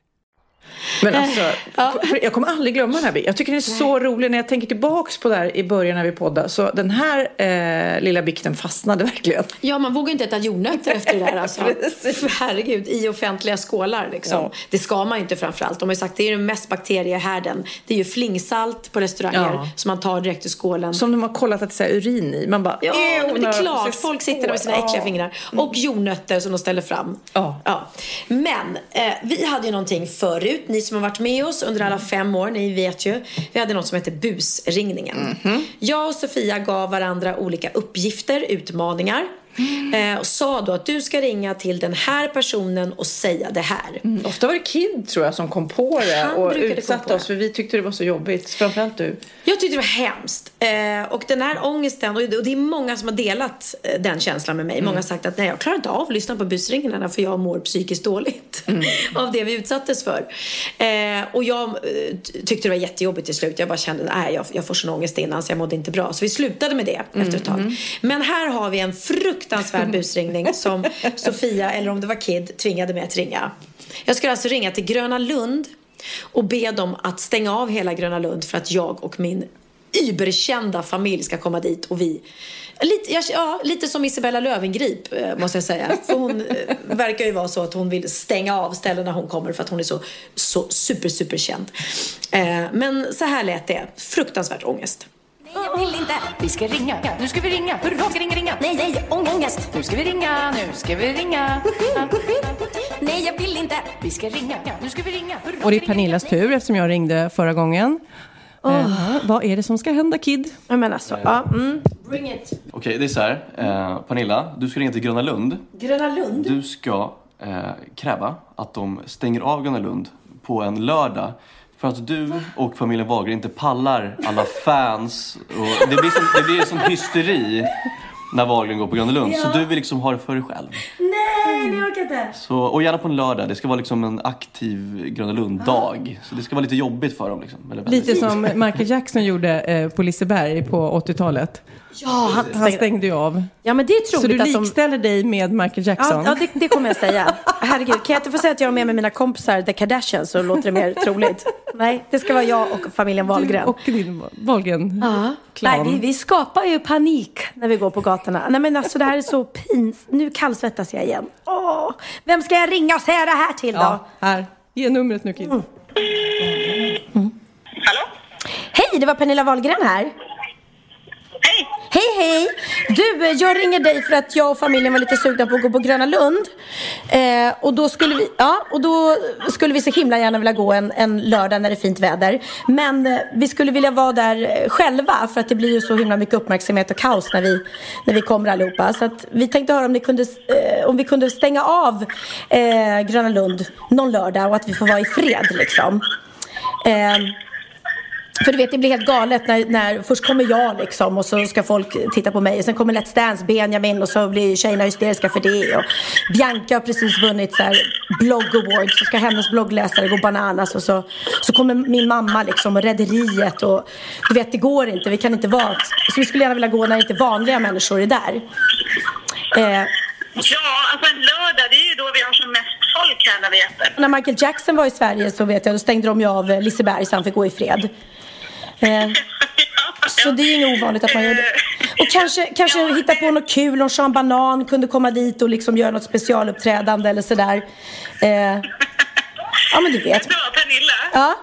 Men alltså, jag kommer aldrig glömma den här biten. Jag tycker den är så rolig när jag tänker tillbaks på det här i början när vi poddade. Så den här eh, lilla bikten fastnade verkligen. Ja, man vågar inte äta jordnötter efter det där alltså. Herregud, i offentliga skålar liksom. Ja. Det ska man ju inte framförallt. De har ju sagt det är den mest bakteriehärden. Det är ju flingsalt på restauranger Ja. som man tar direkt ur skålen. Som de har kollat att det är urin i. Man bara, Ja, men det är klart. Folk sitter där med sina äckliga Ja. fingrar. Och jordnötter som de ställer fram. Ja. Men eh, vi hade ju någonting förut. Ni som har varit med oss under alla fem år, ni vet ju. Vi hade något som heter busringningen. Mhm. Jag och Sofia gav varandra olika uppgifter, utmaningar. Mm. Eh, och sa då att du ska ringa till den här personen och säga det här. Ofta var det Kid tror jag som kom på det Han och utsatte oss för vi tyckte det var så jobbigt. Framförallt du. Jag tyckte det var hemskt. Eh, och den här ångesten, och det är många som har delat eh, den känslan med mig. Mm. Många har sagt att nej, jag klarar inte av att lyssna på busringarna för jag mår psykiskt dåligt Mm. av det vi utsattes för. Eh, och jag tyckte det var jättejobbigt till slut. Jag bara kände nej, jag, jag får sån ångest innan så jag mådde inte bra. Så vi slutade med det Mm. efter ett tag. Men här har vi en fruktansvärd busringning som Sofia, eller om det var Kid, tvingade mig att ringa. Jag skulle alltså ringa till Gröna Lund och be dem att stänga av hela Gröna Lund för att jag och min überkända familj ska komma dit och vi Lite, ja, lite som Isabella Löwengrip eh, måste jag säga. För hon eh, verkar ju vara så att hon vill stänga av ställena hon kommer för att hon är så, så super, super känd. Eh, men så här lät det. Fruktansvärt ångest. Nej, jag vill inte. Vi ska ringa. Nu ska vi ringa. Hurra, ska ringa, ringa. Nej, nej, ång- ångest. Nu ska vi ringa. Nu ska vi ringa. Nej, jag vill inte. Vi ska ringa. Nu ska vi ringa. Hurra, Och det är ska ringa, Pernillas tur eftersom jag ringde förra gången. Eh, vad är det som ska hända Kid? Jag menar så. Ja, mm. Bring it. Okej, det är så här. Eh, Pernilla, du ska ringa till Gröna Lund. Gröna Lund? Du ska eh, kräva att de stänger av Gröna Lund på en lördag. För att du och familjen Wahlgren inte pallar alla fans. Och det, blir som, det blir som hysteri när Wahlgren går på Gröna Lund. Så Ja. du vill liksom ha det för dig själv. Nej, det orkar inte. Så, och gärna på en lördag. Det ska vara liksom en aktiv Gröna Lund-dag. Så det ska vara lite jobbigt för dem. Liksom. Lite som Michael Jackson gjorde eh, på Liseberg på 80-talet. Ja, han, Han stängde ju av. Ja, men det är Så du troligt att de... likställer dig med Michael Jackson? Ja, ja det, det kommer jag säga. Herregud, kan jag inte få säga att jag är med med mina kompisar The Kardashians så låter det mer troligt? Nej, det ska vara jag och familjen Wahlgren. Och din Wahlgren Ja. klan. Nej, vi, vi skapar ju panik när vi går på gatorna. Nej men alltså det här är så pins. Nu kallsvettas jag igen. Åh, vem ska jag ringa och säga det här till då? Ja, här. Ge numret nu Kid. Hej, det var Pernilla Wahlgren här. Hej! Hej, hej! Du, eh, jag ringer dig för att jag och familjen var lite sugna på att gå på Gröna Lund. Eh, och då skulle vi, ja, och då skulle vi så himla gärna vilja gå en, en lördag när det är fint väder. Men eh, vi skulle vilja vara där eh, själva för att det blir ju så himla mycket uppmärksamhet och kaos när vi, när vi kommer allihopa. Så att vi tänkte höra om, ni kunde, eh, om vi kunde stänga av eh, Gröna Lund någon lördag och att vi får vara i fred liksom. Eh, för du vet, det blir helt galet när, när först kommer jag liksom och så ska folk titta på mig. Och sen kommer Let's Dance, Benjamin och så blir tjejerna hysteriska för det. Och Bianca har precis vunnit så här blogg awards så ska hennes bloggläsare gå bananas. Och så, så kommer min mamma liksom och rederiet och du vet, det går inte. Vi kan inte vara... Så vi skulle gärna vilja gå när inte vanliga människor är där. Eh, Ja, alltså en lördag, det är ju då vi har som mest folk här när vi äter. när Michael Jackson var i Sverige så vet jag, då stängde de ju av Liseberg så han fick gå i fred. Eh, så det är ju inget ovanligt att man gör det. Och kanske, kanske hitta på något kul, om Sean Banan kunde komma dit och liksom göra något specialuppträdande eller sådär. Eh, ja men du vet. Så, Pernilla, Ja,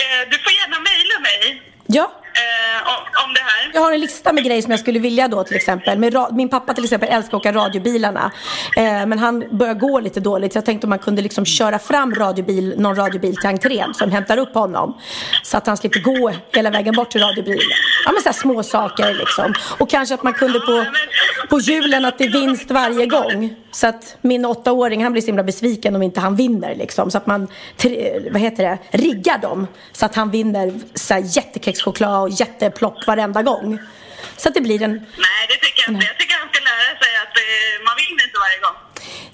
eh, du får gärna mejla mig ja. eh, om, om det här. Jag har en lista med grejer som jag skulle vilja då till exempel. Min pappa till exempel älskar att åka radiobilarna. Eh, men han börjar gå lite dåligt. Så jag tänkte om man kunde liksom köra fram radiobil, någon radiobil till entrén som hämtar upp honom. Så att han slipper gå hela vägen bort till radiobilen. Ja men sådär små saker liksom. Och kanske att man kunde på, på julen att det är vinst varje gång. Så att min åttaåring han blir så himla besviken om inte han vinner liksom. Så att man, vad heter det, riggar dem. Så att han vinner så här jättekexchoklad och jätteplopp varenda gång. Så att det blir en... Nej, det tycker jag inte. Jag tycker han ska lära sig att eh, man vinner inte varje gång.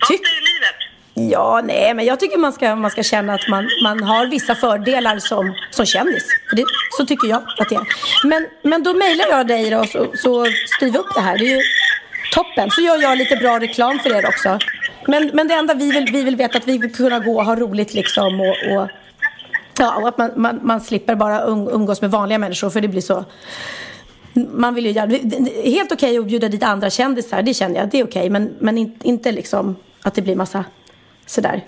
Sånt är livet. Ja, nej, men jag tycker man ska, man ska känna att man, man har vissa fördelar som, som kändis. Det, så tycker jag att det är. Men, men då mejlar jag dig då, så, så styr vi upp det här. Det är ju toppen. Så gör jag lite bra reklam för er också. Men, men det enda vi vill, vi vill veta att vi vill kunna gå och ha roligt liksom och, och Ja, och att man, man, man slipper bara um, umgås med vanliga människor för det blir så man vill ju gärna, helt okej att bjuda dit andra kändisar, det känner jag, det är okej. men, men in, inte liksom att det blir massa sådär.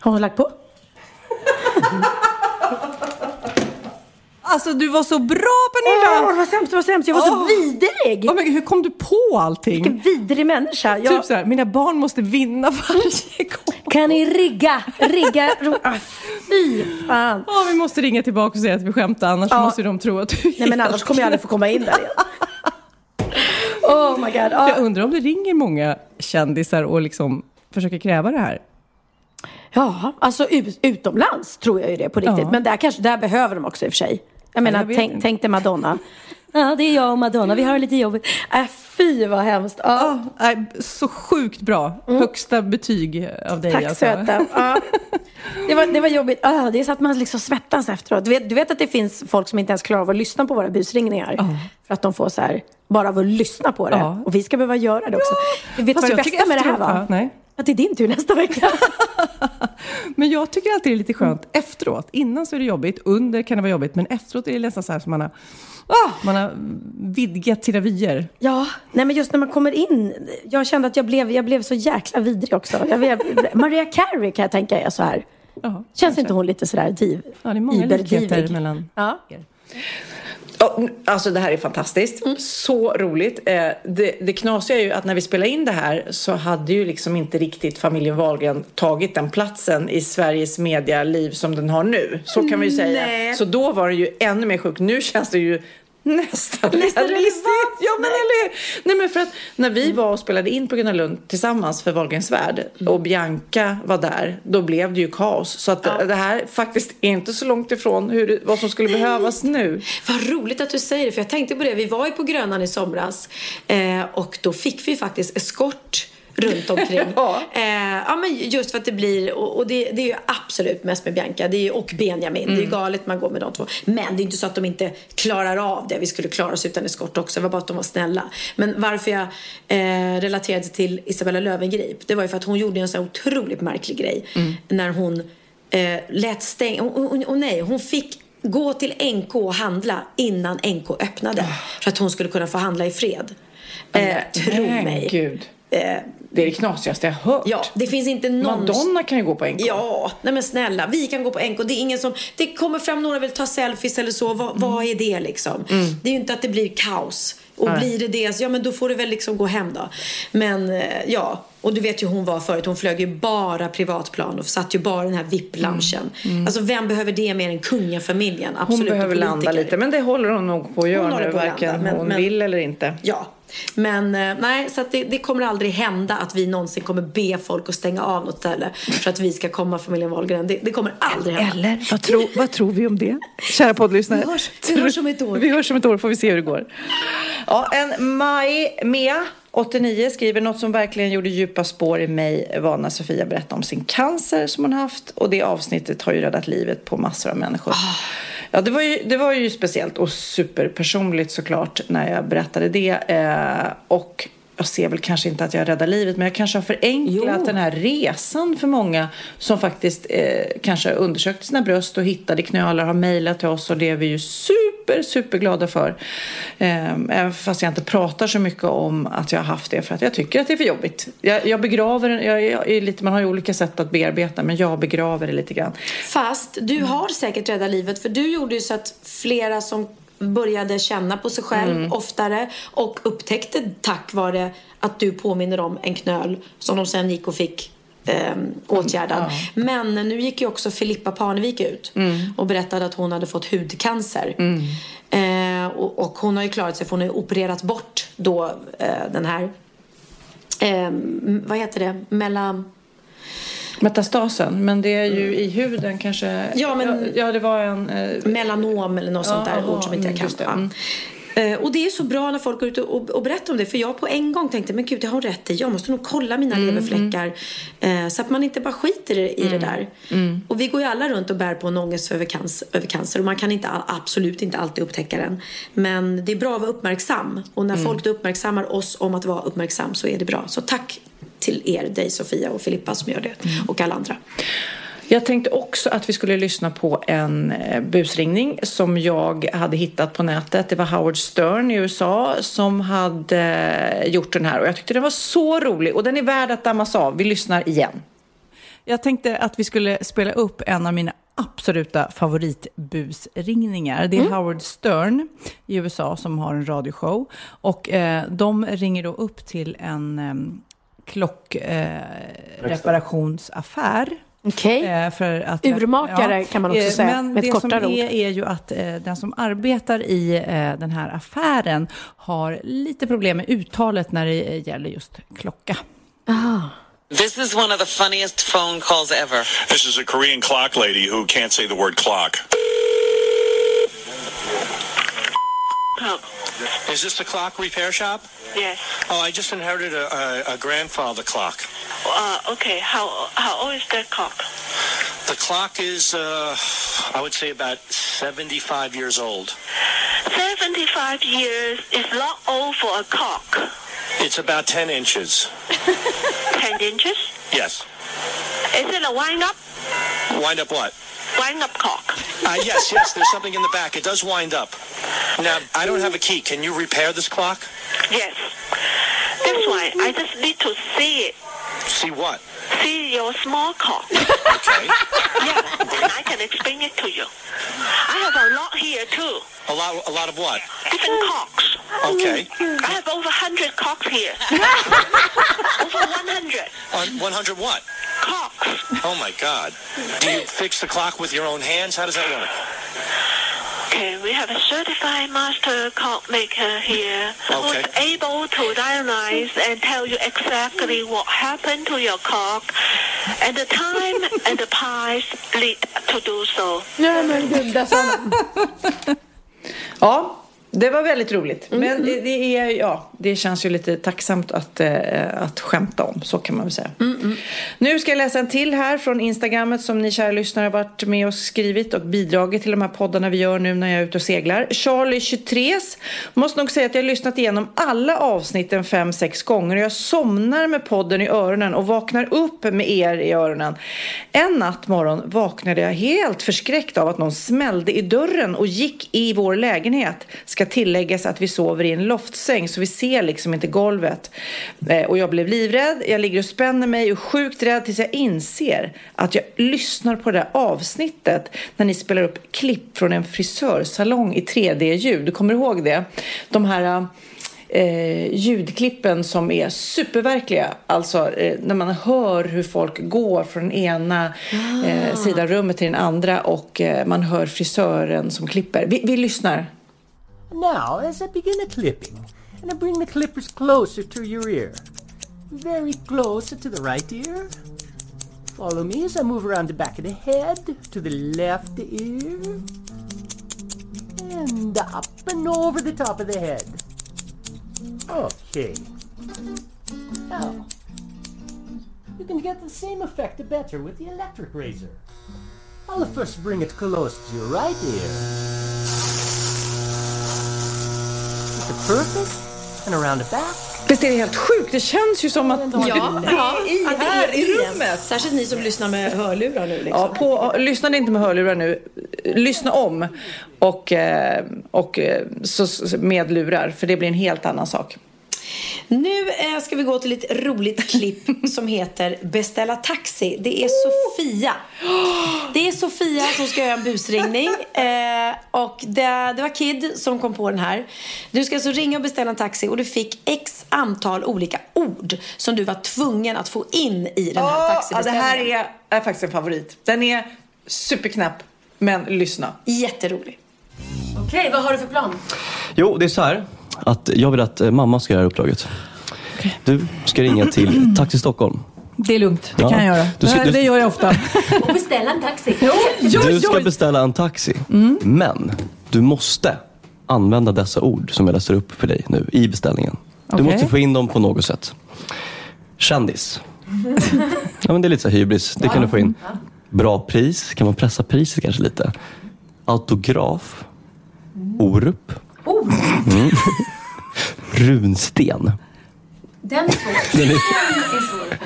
Har hon lagt på? Alltså du var så bra Pernilla! Åh, det var sämst, var sämst. Jag var så Åh. vidrig! Oh God, hur kom du på allting? Vilken vidrig människa. Jag... Typ såhär, mina barn måste vinna varje gång. Kan ni rigga? Rigga? ah, fy fan. Ja, vi måste ringa tillbaka och säga att vi skämtar, annars Ja. måste de tro att du Nej men annars kommer jag aldrig få komma in där igen. Oh my god. Ja. Jag undrar om det ringer många kändisar och liksom försöker kräva det här. Ja, alltså ut, utomlands tror jag ju det på riktigt. Ja. Men där, kanske, där behöver de också i och för sig. Jag menar, jag tänk, tänk dig Madonna. Ja, det är jag och Madonna. Vi har lite jobbigt. Äh, fy vad hemskt. Ja. Nej, så sjukt bra. Högsta betyg av dig. Mm. Tack alltså. söta. Ja. Det, var, det var jobbigt. Ah, det är så att man liksom svettas efteråt. Du vet, du vet att det finns folk som inte ens klarar av att lyssna på våra busringningar. För att de får så här, bara av att lyssna på det. Ja. Och vi ska behöva göra det också. Du vet Fast vad det bästa med det här var? ja, nej. Att det är din tur nästa vecka. Men jag tycker alltid det är lite skönt efteråt. Innan så är det jobbigt, under kan det vara jobbigt, men efteråt är det nästan så här som man har, ah, man har vidgat sina vyer. Ja, nej men just när man kommer in. Jag kände att jag blev, jag blev så jäkla vidrig också. Jag blev, Maria Carey kan jag tänka är så här. Känns inte hon lite sådär div? Ja, det är många likheter mellan Ja. er. Ja, Alltså det här är fantastiskt. Så roligt. Eh, Det, det knasiga är ju att när vi spelade in det här så hade ju liksom inte riktigt familjen Wahlgren tagit den platsen i Sveriges medialiv som den har nu. Så kan vi ju säga. Nej. Så då var det ju ännu mer sjukt. Nu känns det ju nästan, Nästan realistiskt. Ja, men eller hur? Nej, men för att när vi var och spelade in på Gröna Lund tillsammans för Wahlgrens värld och Bianca var där, då blev det ju kaos. Så att det här faktiskt är inte så långt ifrån hur vad som skulle behövas nu. Vad roligt att du säger det, för jag tänkte på det. Vi var ju på Grönan i somras eh, och då fick vi faktiskt eskort runt omkring. Ja. Eh, ja, men just för att det blir, och, och det, det är ju absolut mest med Bianca det är, ju- och Benjamin. Det är ju Mm. galet man går med de två. Men det är inte så att de inte klarar av det. Vi skulle klara oss utan eskort också. Det var bara att de var snälla. Men varför jag eh, relaterade till Isabella Löwengrip, det var ju för att hon gjorde en så här otroligt märklig grej. Mm. När hon eh, lät stänga, och, och, och nej, hon fick gå till NK och handla innan NK öppnade. För att hon skulle kunna få handla i fred. Eh, tro mig. Gud. Eh, Det är det knasigaste jag hört. Ja, det finns inte någon... Madonna kan ju gå på NK. Ja, nej men snälla. Vi kan gå på NK. Det är ingen som... Det kommer fram några vill ta selfies eller så. Vad, vad är det liksom? Det är ju inte att det blir kaos. Och Nej. blir det det, så ja men då får du väl liksom gå hem då. Men eh, ja, och du vet ju hur hon var förut. Hon flög ju bara privatplan och satt ju bara den här VIP-loungen. Alltså vem behöver det mer än kungafamiljen? Hon Absolut, och behöver landa lite, men det håller hon nog på att göra nu, på varken landa, men- hon men- vill eller inte. Ja, men eh, nej, så att det, det kommer aldrig hända att vi någonsin kommer be folk att stänga av något ställe för att vi ska komma familjen Wahlgren. Det, det kommer aldrig hända. Eller vad, tro, vad tror vi om det? Kära poddlyssnare. Vi hörs- vi hörs om ett år. Vi hörs om ett år får vi se hur det går. Ja, en Maj Mea 89 skriver något som verkligen gjorde djupa spår i mig var när Sofia berättade om sin cancer som hon haft och det avsnittet har ju räddat livet på massor av människor. Ja, det var, ju, det var ju speciellt och superpersonligt såklart när jag berättade det. Eh, och jag ser väl kanske inte att jag räddar livet men jag kanske har förenklat Jo. den här resan för många som faktiskt eh, kanske har undersökt sina bröst och hittade knölar, har mejlat till oss och det är vi ju super, superglada för. Eh, även fast jag inte pratar så mycket om att jag har haft det för att jag tycker att det är för jobbigt. Jag, jag begraver jag, jag lite, man har ju olika sätt att bearbeta men jag begraver det lite grann. Fast du har säkert räddat livet för du gjorde ju så att flera som började känna på sig själv Mm. oftare och upptäckte tack vare att du påminner om en knöl som de sen gick och fick ehm, åtgärdad. Men nu gick ju också Filippa Parnevik ut Mm. och berättade att hon hade fått hudcancer. Eh, och, och hon har ju klarat sig för hon har ju opererat bort då eh, den här ehm, vad heter det? Mellan... Metastasen, men det är ju i huden kanske. Ja, men- ja, det var en... Eh, Melanom eller något sånt där aha, ord som inte jag mm, kan. just det. Mm. Eh, Och det är så bra när folk går ut och, och berättar om det. För jag på en gång tänkte, men gud, jag har rätt i. Jag måste nog kolla mina Mm, leverfläckar. Eh, så att man inte bara skiter i, i det där. Mm. Och vi går ju alla runt och bär på en ångest över cancer. Över cancer och man kan inte, absolut inte alltid upptäcka den. Men det är bra att vara uppmärksam. Och när Mm. folk då uppmärksammar oss om att vara uppmärksam så är det bra. Så tack till er, dig Sofia och Filippa som gör det och alla andra. Jag tänkte också att vi skulle lyssna på en eh, busringning som jag hade hittat på nätet. Det var Howard Stern i USA som hade gjort den här och jag tyckte den var så rolig och den är värd att dammas av. Vi lyssnar igen. Jag tänkte att vi skulle spela upp en av mina absoluta favoritbusringningar. Det är Mm. Howard Stern i USA som har en radioshow. Och eh, de ringer då upp till en eh, klockreparationsaffär. Okej. Eh, för att, Urmakare kan man också Eh, säga, Men med ett det kortare som ord. är, är ju att eh, den som arbetar i eh, den här affären har lite problem med uttalet när det gäller just klocka. This is one of the funniest phone calls ever. This is a Korean clock lady who can't say the word clock. Is this the clock repair shop? Yes. Oh, I just inherited a, a, a grandfather clock. Uh, okay. How how old is that clock? The clock is, uh, I would say, about 75 years old. Seventy-five years is not old for a clock. It's about 10 inches. Ten inches. Yes. Is it a wind-up? Wind up what? Wind-up clock. Uh, yes, yes, there's something in the back. It does wind up. Now, I don't have a key. Can you repair this clock? Yes. That's why I just need to see it. See what? See your small clock. Okay. yeah. Then I can explain it to you. I have a lot here too. A lot, a lot of what? Different clocks. Okay. I have over 100 clocks here. over 100 On 100 what? clocks. Oh my God. Do you fix the clock with your own hands? How does that work? Okay, we have a certified master clock maker here Okay. who's able to diagnose and tell you exactly what happened to your clock and the time and the price lead to do so. Nej men gud, där sa han. Ja, det var väldigt roligt. Men det, det, är, ja, det känns ju lite tacksamt att, eh, att skämta om, så kan man väl säga. Nu ska jag läsa en till här från Instagrammet som ni kära lyssnare har varit med och skrivit och bidragit till de här poddarna vi gör nu när jag är ute och seglar. Charlie 23 måste nog säga att jag har lyssnat igenom alla avsnitten fem sex gånger och jag somnar med podden i öronen och vaknar upp med er i öronen. En natt morgon vaknade jag helt förskräckt av att någon smällde i dörren och gick i vår lägenhet. Ska tilläggas att vi sover i en loftsäng så vi ser liksom inte golvet. Eh, Och jag blev livrädd, jag ligger och spänner mig och sjukt rädd tills jag inser att jag lyssnar på det där avsnittet när ni spelar upp klipp från en frisörsalong i 3D-ljud. Du kommer ihåg det? De här eh, ljudklippen som är superverkliga. Alltså eh, när man hör hur folk går från ena eh, sidan rummet till den andra och eh, man hör frisören som klipper. Vi, vi lyssnar. Now, as I begin the clipping, and I bring the clippers closer to your ear. Very closer to the right ear. Follow me as I move around the back of the head to the left ear. And up and over the top of the head. Okay. Now, you can get the same effect better with the electric razor. I'll first bring it close to your right ear. It perfect? And around the back. Visst är det helt sjukt? Det känns ju som att Ja, ja, det är i, att det här är i rummet. Särskilt ni som lyssnar med hörlurar nu. Liksom. Ja, på, lyssna inte med hörlurar nu. Lyssna om och, eh, och eh, så- med lurar för det blir en helt annan sak. Nu eh, ska vi gå till ett roligt klipp som heter Beställa taxi. Det är Sofia. Det är Sofia som ska göra en busringning. Eh, och det, det var Kid som kom på den här. Du ska alltså ringa och beställa en taxi och du fick x antal olika ord som du var tvungen att få in i den här Ja, det taxibeställningen. här är, är faktiskt en favorit. Den är superknapp, men lyssna. Jätterolig. Okej, vad har du för plan? Jo, det är så här att jag vill att eh, mamma ska göra det här uppdraget. Du ska ringa till Taxi Stockholm. Det är lugnt, det Ja. kan jag göra. Du ska- det, du- det gör jag ofta. Och beställa en taxi. Du ska beställa en taxi, men du måste använda dessa ord som jag läser upp för dig nu i beställningen. Du Okej. måste få in dem på något sätt. Kändis. Ja, men det är lite så hybris. Det kan du få in. Bra pris. Kan man pressa priset kanske lite? Autograf. Orup. Mm. Runsten. Den är svår. Den är- är svår.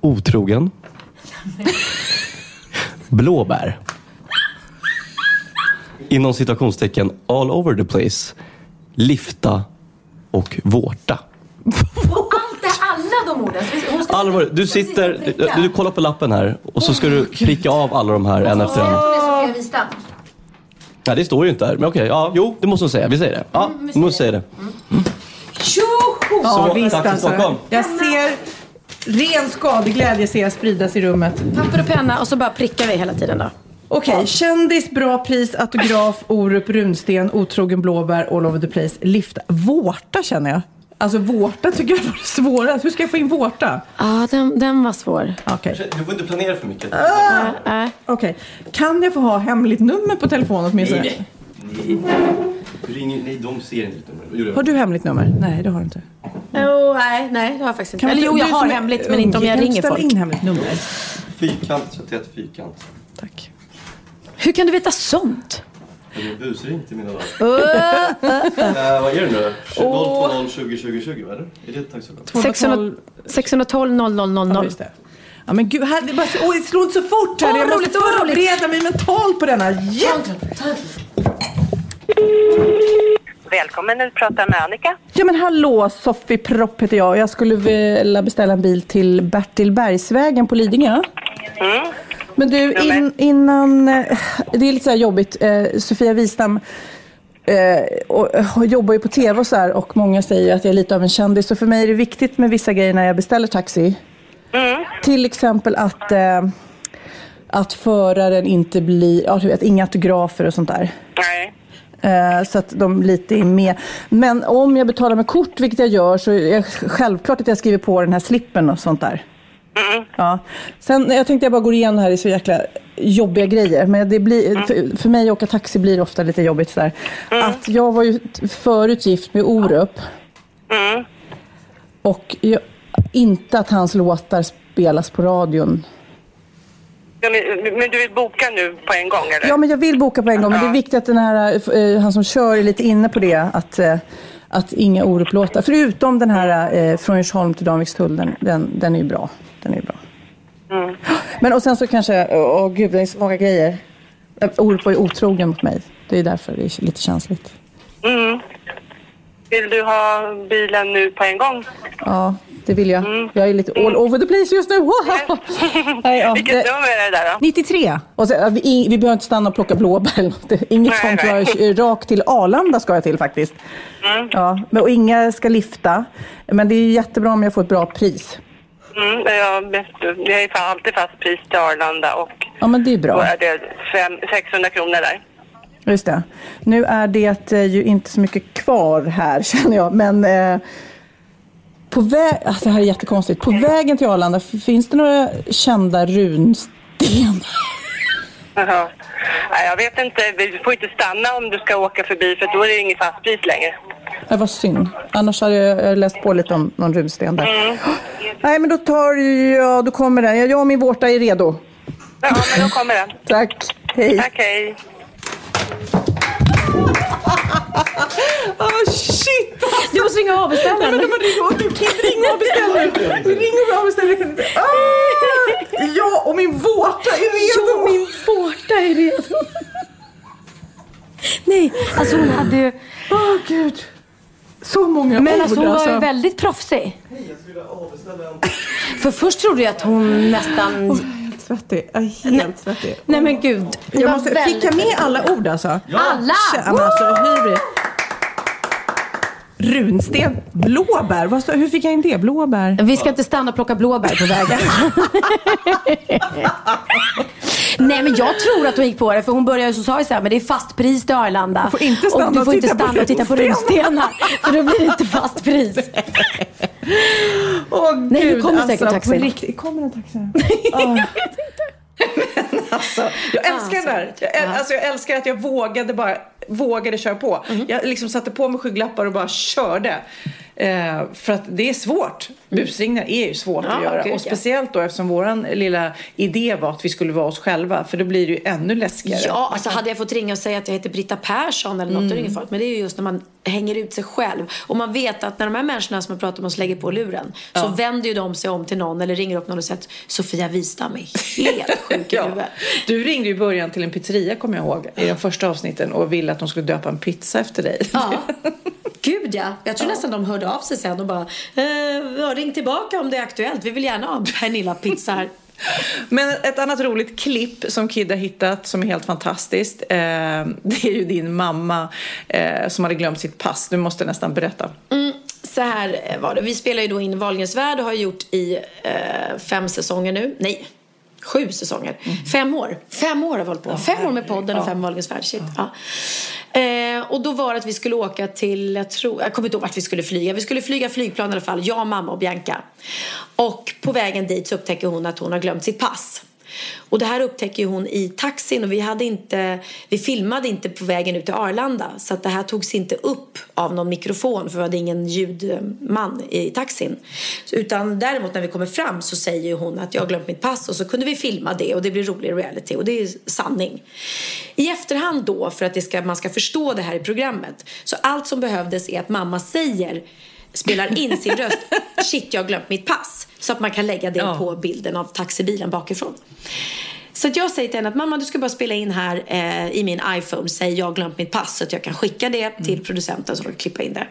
Otrogen. Blåbär. Inom citationstecken all over the place. Lifta och vårta. Och allt det, alla de orden. Allvar, du sitter, du, du kollar på lappen här och så ska du pricka av alla de här en efter en. Hon är Sofia Wistam. Nej, det står ju inte här. Men okej, ja, jo, det måste hon säga. Vi säger det. Ja, Mm, vi måste säga det. Tjoho! Så, Ja, visst tack för alltså. Stockholm. Jag ser ren skadeglädje ser jag spridas i rummet. Papper och penna och så bara prickar vi hela tiden då. Okej, kändis, bra pris, autograf, Orup, runsten, otrogen blåbär, all over the place, lifta. Vårta känner jag. Alltså vårta tycker jag var det svårast. Hur ska jag få in vårta? Ja, den, den var svår. Okej. Du får inte planera för mycket. Ah! Okej. Kan jag få ha hemligt nummer på telefonen åtminstone? Nej. Du ringer, nej, de ser inte ditt nummer. Jo, det har du hemligt nummer? Nej, det har du inte. Oh, nej, nej, det har jag faktiskt inte. Kan Eller jo, jag du har som är hemligt, men inte om jag kan du ringer ställa folk. in hemligt nummer? Fyrkant, 31 fyrkant. Hur kan du veta sånt? Är busring till mina dagar. Uh, vad är det nu? Åh. 020 20 20 20, vad är det? Är det? 600, 612 00 00. Ja, just det. Ja men gud, här, det, bara, åh, det slår inte så fort här. Åh, jag måste roligt. förbereda mig mentalt på denna. Jätte... Välkommen, du pratar med Annika. Ja men hallå, Sofie Propp heter jag. Jag skulle vilja beställa en bil till Bertil Bergsvägen på Lidingö. Mm. Men du, in, innan... eh, Det är lite så jobbigt. Eh, Sofia Wistam eh, och, jobbar ju på tv och så här och många säger att jag är lite av en kändis. Så för mig är det viktigt med vissa grejer när jag beställer taxi. Mm. Till exempel att, att föraren inte blir... Ja, du vet, inga autografer och sånt där. Nej. Så att de lite är med. Men om jag betalar med kort, vilket jag gör, så är det självklart att jag skriver på den här slippen och sånt där. Mm. Ja. Sen, jag tänkte jag bara går igenom här, det är så jäkla jobbiga grejer. Men det blir, för, för mig att åka taxi blir ofta lite jobbigt sådär. Att jag var ju förut gift med Orup. Mm. Och jag, inte att hans låtar spelas på radion. Ja, men, men du vill boka nu på en gång eller? Ja, men jag vill boka på en gång. Men det är viktigt att den här, eh, han som kör är lite inne på det. Att, eh, att inga Orup-låtar. Förutom den här eh, Från Djursholm till Danvikstull. Den, den, den är ju bra. Den är bra. Mm. Men och sen så kanske, åh gud det är så många grejer. Orup var ju otrogen mot mig. Det är därför det är lite känsligt. Mm. Vill du ha bilen nu på en gång? Ja, det vill jag. Jag är lite all over the place just nu. Wow. Nej, ja, Vilket det- nummer är det där då? 93. Och så, vi, vi behöver inte stanna och plocka blåbär. Inget Nej, sånt. nej. Jag är rakt till Arlanda ska jag till faktiskt. Mm. Ja, men, och inga ska lifta. Men det är jättebra om jag får ett bra pris. Mm, jag, det är alltid fast pris till Arlanda och Ja, men det är då bra. är det fem, 600 kronor där. Just det. Nu är det eh, ju inte så mycket kvar här känner jag. Men eh, på väg... Alltså, det här är jättekonstigt. På vägen till Arlanda, finns det några kända runstenar? Jaha. Nej, jag vet inte, vi får inte stanna om du ska åka förbi för då är det inget fast pris längre. Det var synd. Annars hade jag jag läst på lite om någon runsten där. Mm. Nej, men då tar jag... Då kommer den. Jag och min vårta är redo. Ja, men då kommer den. Tack. Hej. Tack, hej. Oh shit! Du måste ringa och avbeställa. Nej, men de ringt, du kan ringa och beställa. Ring och avbeställa. Jag kan inte. Ah! Ja, och min vårta är redo. Ja, min vårta är redo. Nej, alltså hon hade ju... Åh gud. Så många Men ord alltså hon var ju alltså. väldigt proffsig. För först trodde jag att hon nästan... Svettig. Jag är helt svettig. Nej men gud. Jag måste, fick jag med alla ord alltså? Alla! Ja, men alltså, hur... Runsten, blåbär. Vad, hur fick jag in det? Blåbär? Vi ska inte stanna och plocka blåbär på vägen. Nej men jag tror att hon gick på det för hon började så sa ju så här, men det är fast pris till Arlanda. får inte stanna och du får inte stanna och titta på runstenar. För då blir det inte fast pris. Åh Nej, nu gud, kommer alltså, säkert taxin. Riktigt, kommer en taxi? Oh. alltså, jag älskar den där. Jag, äl- alltså, jag älskar att jag vågade bara vågade köra på. Jag liksom satte på mig skygglappar och bara körde. Eh, för att det är svårt. Busringningar är ju svårt Ja, att göra. gud, och speciellt då eftersom våran lilla idé var att vi skulle vara oss själva. För då blir det ju ännu läskigare. Ja, alltså hade jag fått ringa och säga att jag heter Britta Persson eller något, Mm. då är det ingen fara. Men det är ju just när man hänger ut sig själv. Och man vet att när de här människorna som jag pratar om oss lägger på luren, så Ja. vänder ju de sig om till någon eller ringer upp någon och säger att Sofia Wistam är helt sjuk i Ja. huvudet. Du ringde i början till en pizzeria kommer jag ihåg i de första avsnitten och ville att de skulle döpa en pizza efter dig. Ja. Gud ja. Jag tror nästan de hörde av sig sen och bara eh, ja, ring tillbaka om det är aktuellt. Vi vill gärna ha en Pernilla-pizza här. Men ett annat roligt klipp som Kid har hittat som är helt fantastiskt. Eh, det är ju din mamma eh, som hade glömt sitt pass. Du måste nästan berätta. Mm, så här eh, var det. Vi spelar ju då in Wahlgrens värld och har gjort i eh, fem säsonger nu. Nej, sju säsonger. Fem år. Fem år har vi hållit på. fem år med podden och fem Wahlgrens värld. Shit. Ja. Eh, och då var det att vi skulle åka till, jag tror, jag kommer inte ihåg vart vi skulle flyga. Vi skulle flyga flygplan i alla fall, jag, mamma och Bianca. Och på vägen dit så upptäcker hon att hon har glömt sitt pass. Och det här upptäcker hon i taxin och vi, hade inte, vi filmade inte på vägen ut till Arlanda så att det här togs inte upp av någon mikrofon för vi hade ingen ljudman i taxin. Utan däremot när vi kommer fram så säger hon att jag har glömt mitt pass och så kunde vi filma det och det blir rolig reality och det är sanning. I efterhand då för att det ska, man ska förstå det här i programmet så allt som behövdes är att mamma säger spelar in sin röst. Shit, jag har glömt mitt pass. Så att man kan lägga det på bilden av taxibilen bakifrån. Så att jag säger till henne att mamma du ska bara spela in här eh, i min iPhone. Säg jag har glömt mitt pass så att jag kan skicka det till producenten så de kan klippa in det.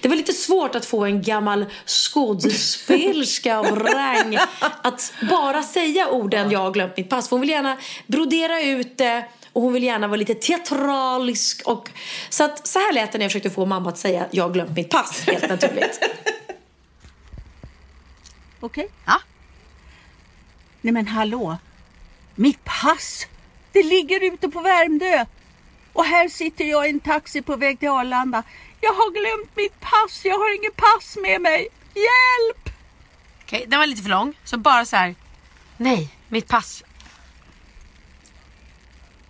Det var lite svårt att få en gammal skådespelerska av rang att bara säga orden jag har glömt mitt pass. För hon vill gärna brodera ut det och hon vill gärna vara lite teatralisk. Och, så, att, så här lät det när jag försökte få mamma att säga jag har glömt mitt pass helt naturligt. Okej. Ja. Nej men hallå. Mitt pass. Det ligger ute på Värmdö. Och här sitter jag i en taxi på väg till Arlanda. Jag har glömt mitt pass. Jag har inget pass med mig. Hjälp! Okej, den var lite för lång. Så bara så här. Nej, mitt pass.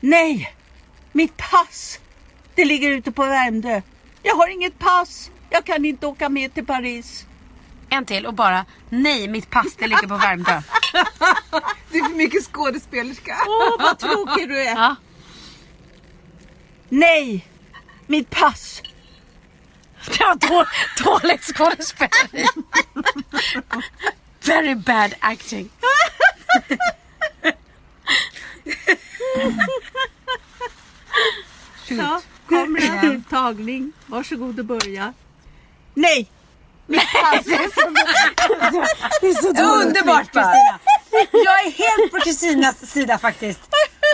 Nej! Mitt pass. Det ligger ute på Värmdö. Jag har inget pass. Jag kan inte åka med till Paris. En till och bara. Nej, mitt pass det ligger på Värmdö. Du är för mycket skådespelerska. Åh, vad tråkig du är. Nej! Mitt pass. Det var då, dåligt skådespeleri. Very bad acting. Ja, kamera, tagning. Varsågod och börja. Nej! Mitt pass. Det är så dåligt Underbart? Kristina! Jag är helt på Kristinas sida faktiskt.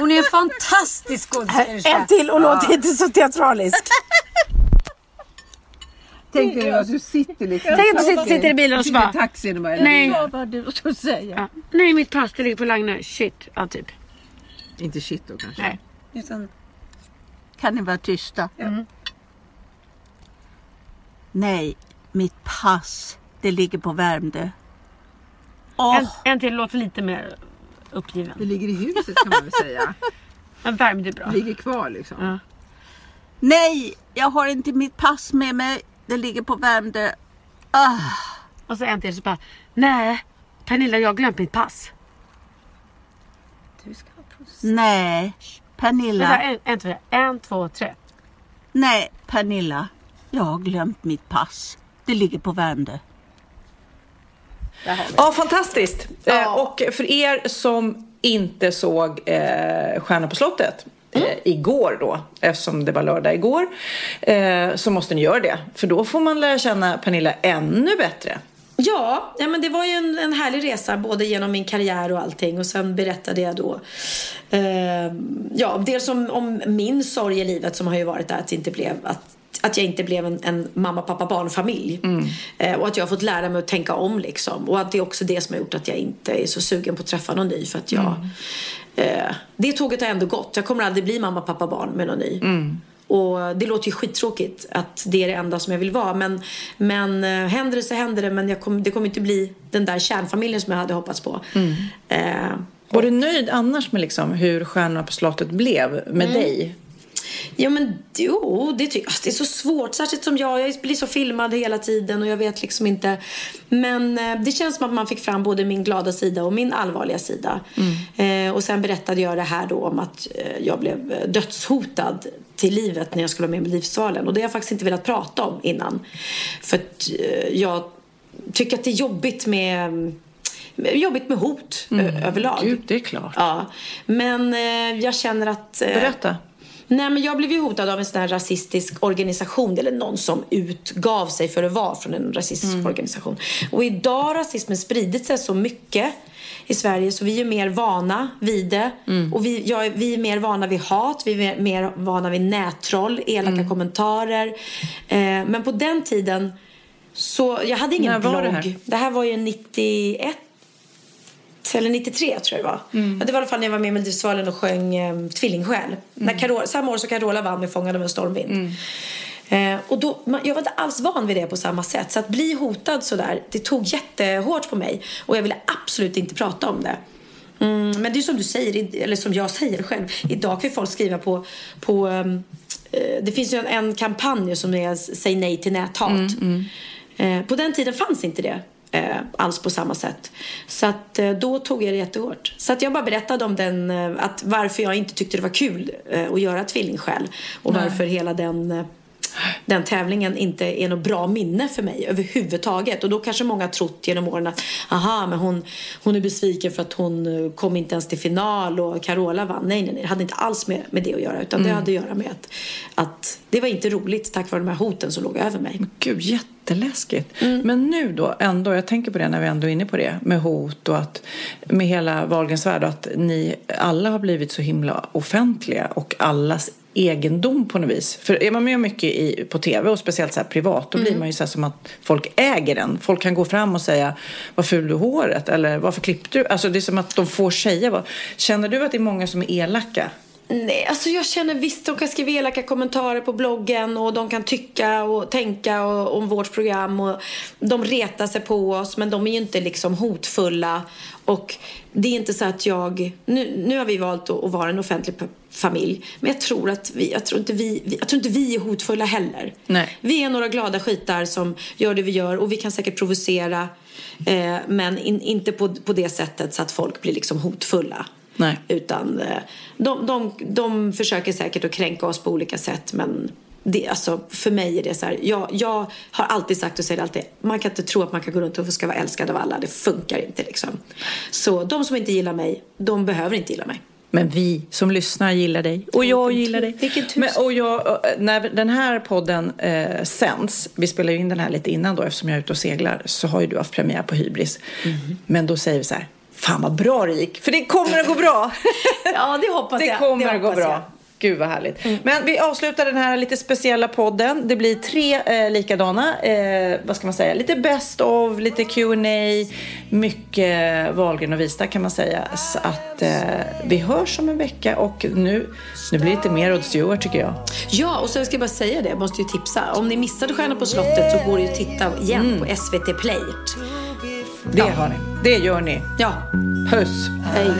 Hon är en fantastisk skådespelerska. En till och låt inte så teatralisk. Tänk dig att du sitter liksom. Tänk att du sitter, sitter i bilen och så bara. taxin och bara, Nej. Vad var du skulle säga? Ja. Nej, mitt pass det ligger på Lagna. Shit. Ja, typ. Inte shit då kanske. Nej. Utan... Kan ni vara tysta? Nej, mitt pass. Det ligger på Värmdö. Åh. En, en till låter lite mer uppgiven. Det ligger i huset kan man väl säga. Men Värmdö är bra. Ligger kvar liksom. Ja. Nej, jag har inte mitt pass med mig. Det ligger på Värmdö. Ah. Och så en till så bara. Nej, Pernilla jag har glömt mitt pass. Du ska ha process. Nej, Pernilla. Vänta, en, en, två, en, två, tre. Nej, Pernilla. Jag har glömt mitt pass. Det ligger på Värmdö. Ja, fantastiskt. Eh, och för er som inte såg eh, Stjärnor på slottet eh, igår då, eftersom det var lördag igår, eh, så måste ni göra det. För då får man lära känna Pernilla ännu bättre. Ja, ja men det var ju en, en härlig resa både genom min karriär och allting. Och sen berättade jag då eh, ja, dels om, om min sorg i livet som har ju varit där att, det inte blev, att, att jag inte blev en, en mamma, pappa, barnfamilj. Eh, och att jag har fått lära mig att tänka om liksom. Och att det är också det som har gjort att jag inte är så sugen på att träffa någon ny för att jag eh, det tåget har ändå gått. Jag kommer aldrig bli mamma, pappa, barn med någon ny. Och det låter ju skittråkigt att det är det enda som jag vill vara. Men, men eh, händer det så händer det. Men jag kom, det kommer inte bli den där kärnfamiljen som jag hade hoppats på. Eh, Var du nöjd annars med liksom hur Stjärnorna på slottet blev med Mm. dig? Ja men jo, det, ty- alltså, det är så svårt. Särskilt som jag. Jag blir så filmad hela tiden och jag vet liksom inte. Men eh, det känns som att man fick fram både min glada sida och min allvarliga sida. Eh, och sen berättade jag det här då om att eh, jag blev eh, dödshotad till livet när jag skulle vara med i Melodifestivalen. Och det har jag faktiskt inte velat prata om innan. För att eh, jag tycker att det är jobbigt med Jobbigt med hot ö- överlag. Gud, det är klart. Ja. Men eh, jag känner att... Eh, Berätta. Nej, men jag blev ju hotad av en sån här rasistisk organisation eller någon som utgav sig för att vara från en rasistisk Mm. organisation. Och idag har rasismen spridit sig så mycket i Sverige så vi är mer vana vid det. Mm. Och vi, ja, vi är mer vana vid hat, vi är mer vana vid nättroll, elaka Mm. kommentarer. Eh, men på den tiden så, jag hade ingen När blogg. var det här? det här var ju 91 eller 93 tror jag det var. Mm. Ja, det var i alla fall när jag var med i Melodifestivalen och sjöng eh, Tvillingsjäl. När Carola, samma år som Carola vann med Fångad av en stormvind. Eh, och då, man, jag var inte alls van vid det på samma sätt. Så att bli hotad sådär, det tog jättehårt på mig. Och jag ville absolut inte prata om det. Mm, men det är som du säger, eller som jag säger själv. Idag kan ju folk skriva på, på ehm, eh, det finns ju en, en kampanj som är Säg nej till näthat. Eh, på den tiden fanns inte det eh, alls på samma sätt. Så att eh, då tog jag det jättehårt. Så att jag bara berättade om den, eh, att varför jag inte tyckte det var kul eh, att göra tvillingskäl. Och Nej. varför hela den den tävlingen inte är något bra minne för mig överhuvudtaget. Och då kanske många har trott genom åren att aha, men hon, hon är besviken för att hon eh, kom inte ens till final och Carola vann. Nej, nej, nej. Det hade inte alls med, med det att göra. Utan det Mm. hade att göra med att, att det var inte roligt tack vare de här hoten som låg över mig. Gud, jätteläskigt. Men nu då, ändå, jag tänker på det när vi ändå är inne på det, med hot och att med hela Wahlgrens värld, och att ni alla har blivit så himla offentliga och allas egendom på något vis. För är man med mycket i, på tv och speciellt så här privat, då blir man ju så som att folk äger den. Folk kan gå fram och säga vad ful du håret eller varför klippte du? Alltså det är som att de får säga vad. Känner du att det är många som är elaka? Nej, alltså jag känner visst de kan skriva elaka kommentarer på bloggen och de kan tycka och tänka och, om vårt program och de retar sig på oss men de är ju inte liksom hotfulla och det är inte så att jag, nu, nu har vi valt att, att vara en offentlig familj men jag tror att vi, jag tror inte vi, jag tror inte vi är hotfulla heller. Nej. Vi är några glada skitar som gör det vi gör och vi kan säkert provocera eh, men in, inte på, på det sättet så att folk blir liksom hotfulla. Nej. Utan eh, de, de, de försöker säkert att kränka oss på olika sätt men det, alltså, för mig är det så här, jag, jag har alltid sagt och säger alltid, man kan inte tro att man kan gå runt och ska vara älskad av alla, det funkar inte liksom. Så de som inte gillar mig, de behöver inte gilla mig. Men vi som lyssnar gillar dig. Och jag gillar dig. Vilken tur. Men, och jag, eh, när den här podden eh, sänds, vi spelar ju in den här lite innan då eftersom jag är ute och seglar, så har ju du haft premiär på Hybris. Men då säger vi så här, fan vad bra det gick, för det kommer att gå bra. ja, det hoppas det jag. kommer Det att gå bra. jag. Gud vad härligt. Men vi avslutar den här lite speciella podden. Det blir tre eh, likadana, eh, vad ska man säga, lite best of, lite Q&A, mycket Wahlgren och Vista kan man säga. Så att eh, vi hörs om en vecka och nu, nu blir det lite mer Rod Stewart tycker jag. Ja, och sen ska jag bara säga det, jag måste ju tipsa. Om ni missade Stjärnan på slottet så går det ju att titta igen på SVT Play. Det har ni. Det gör ni. Ja. Puss. Hej.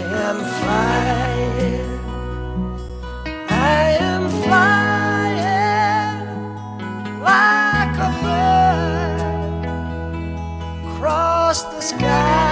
Sky.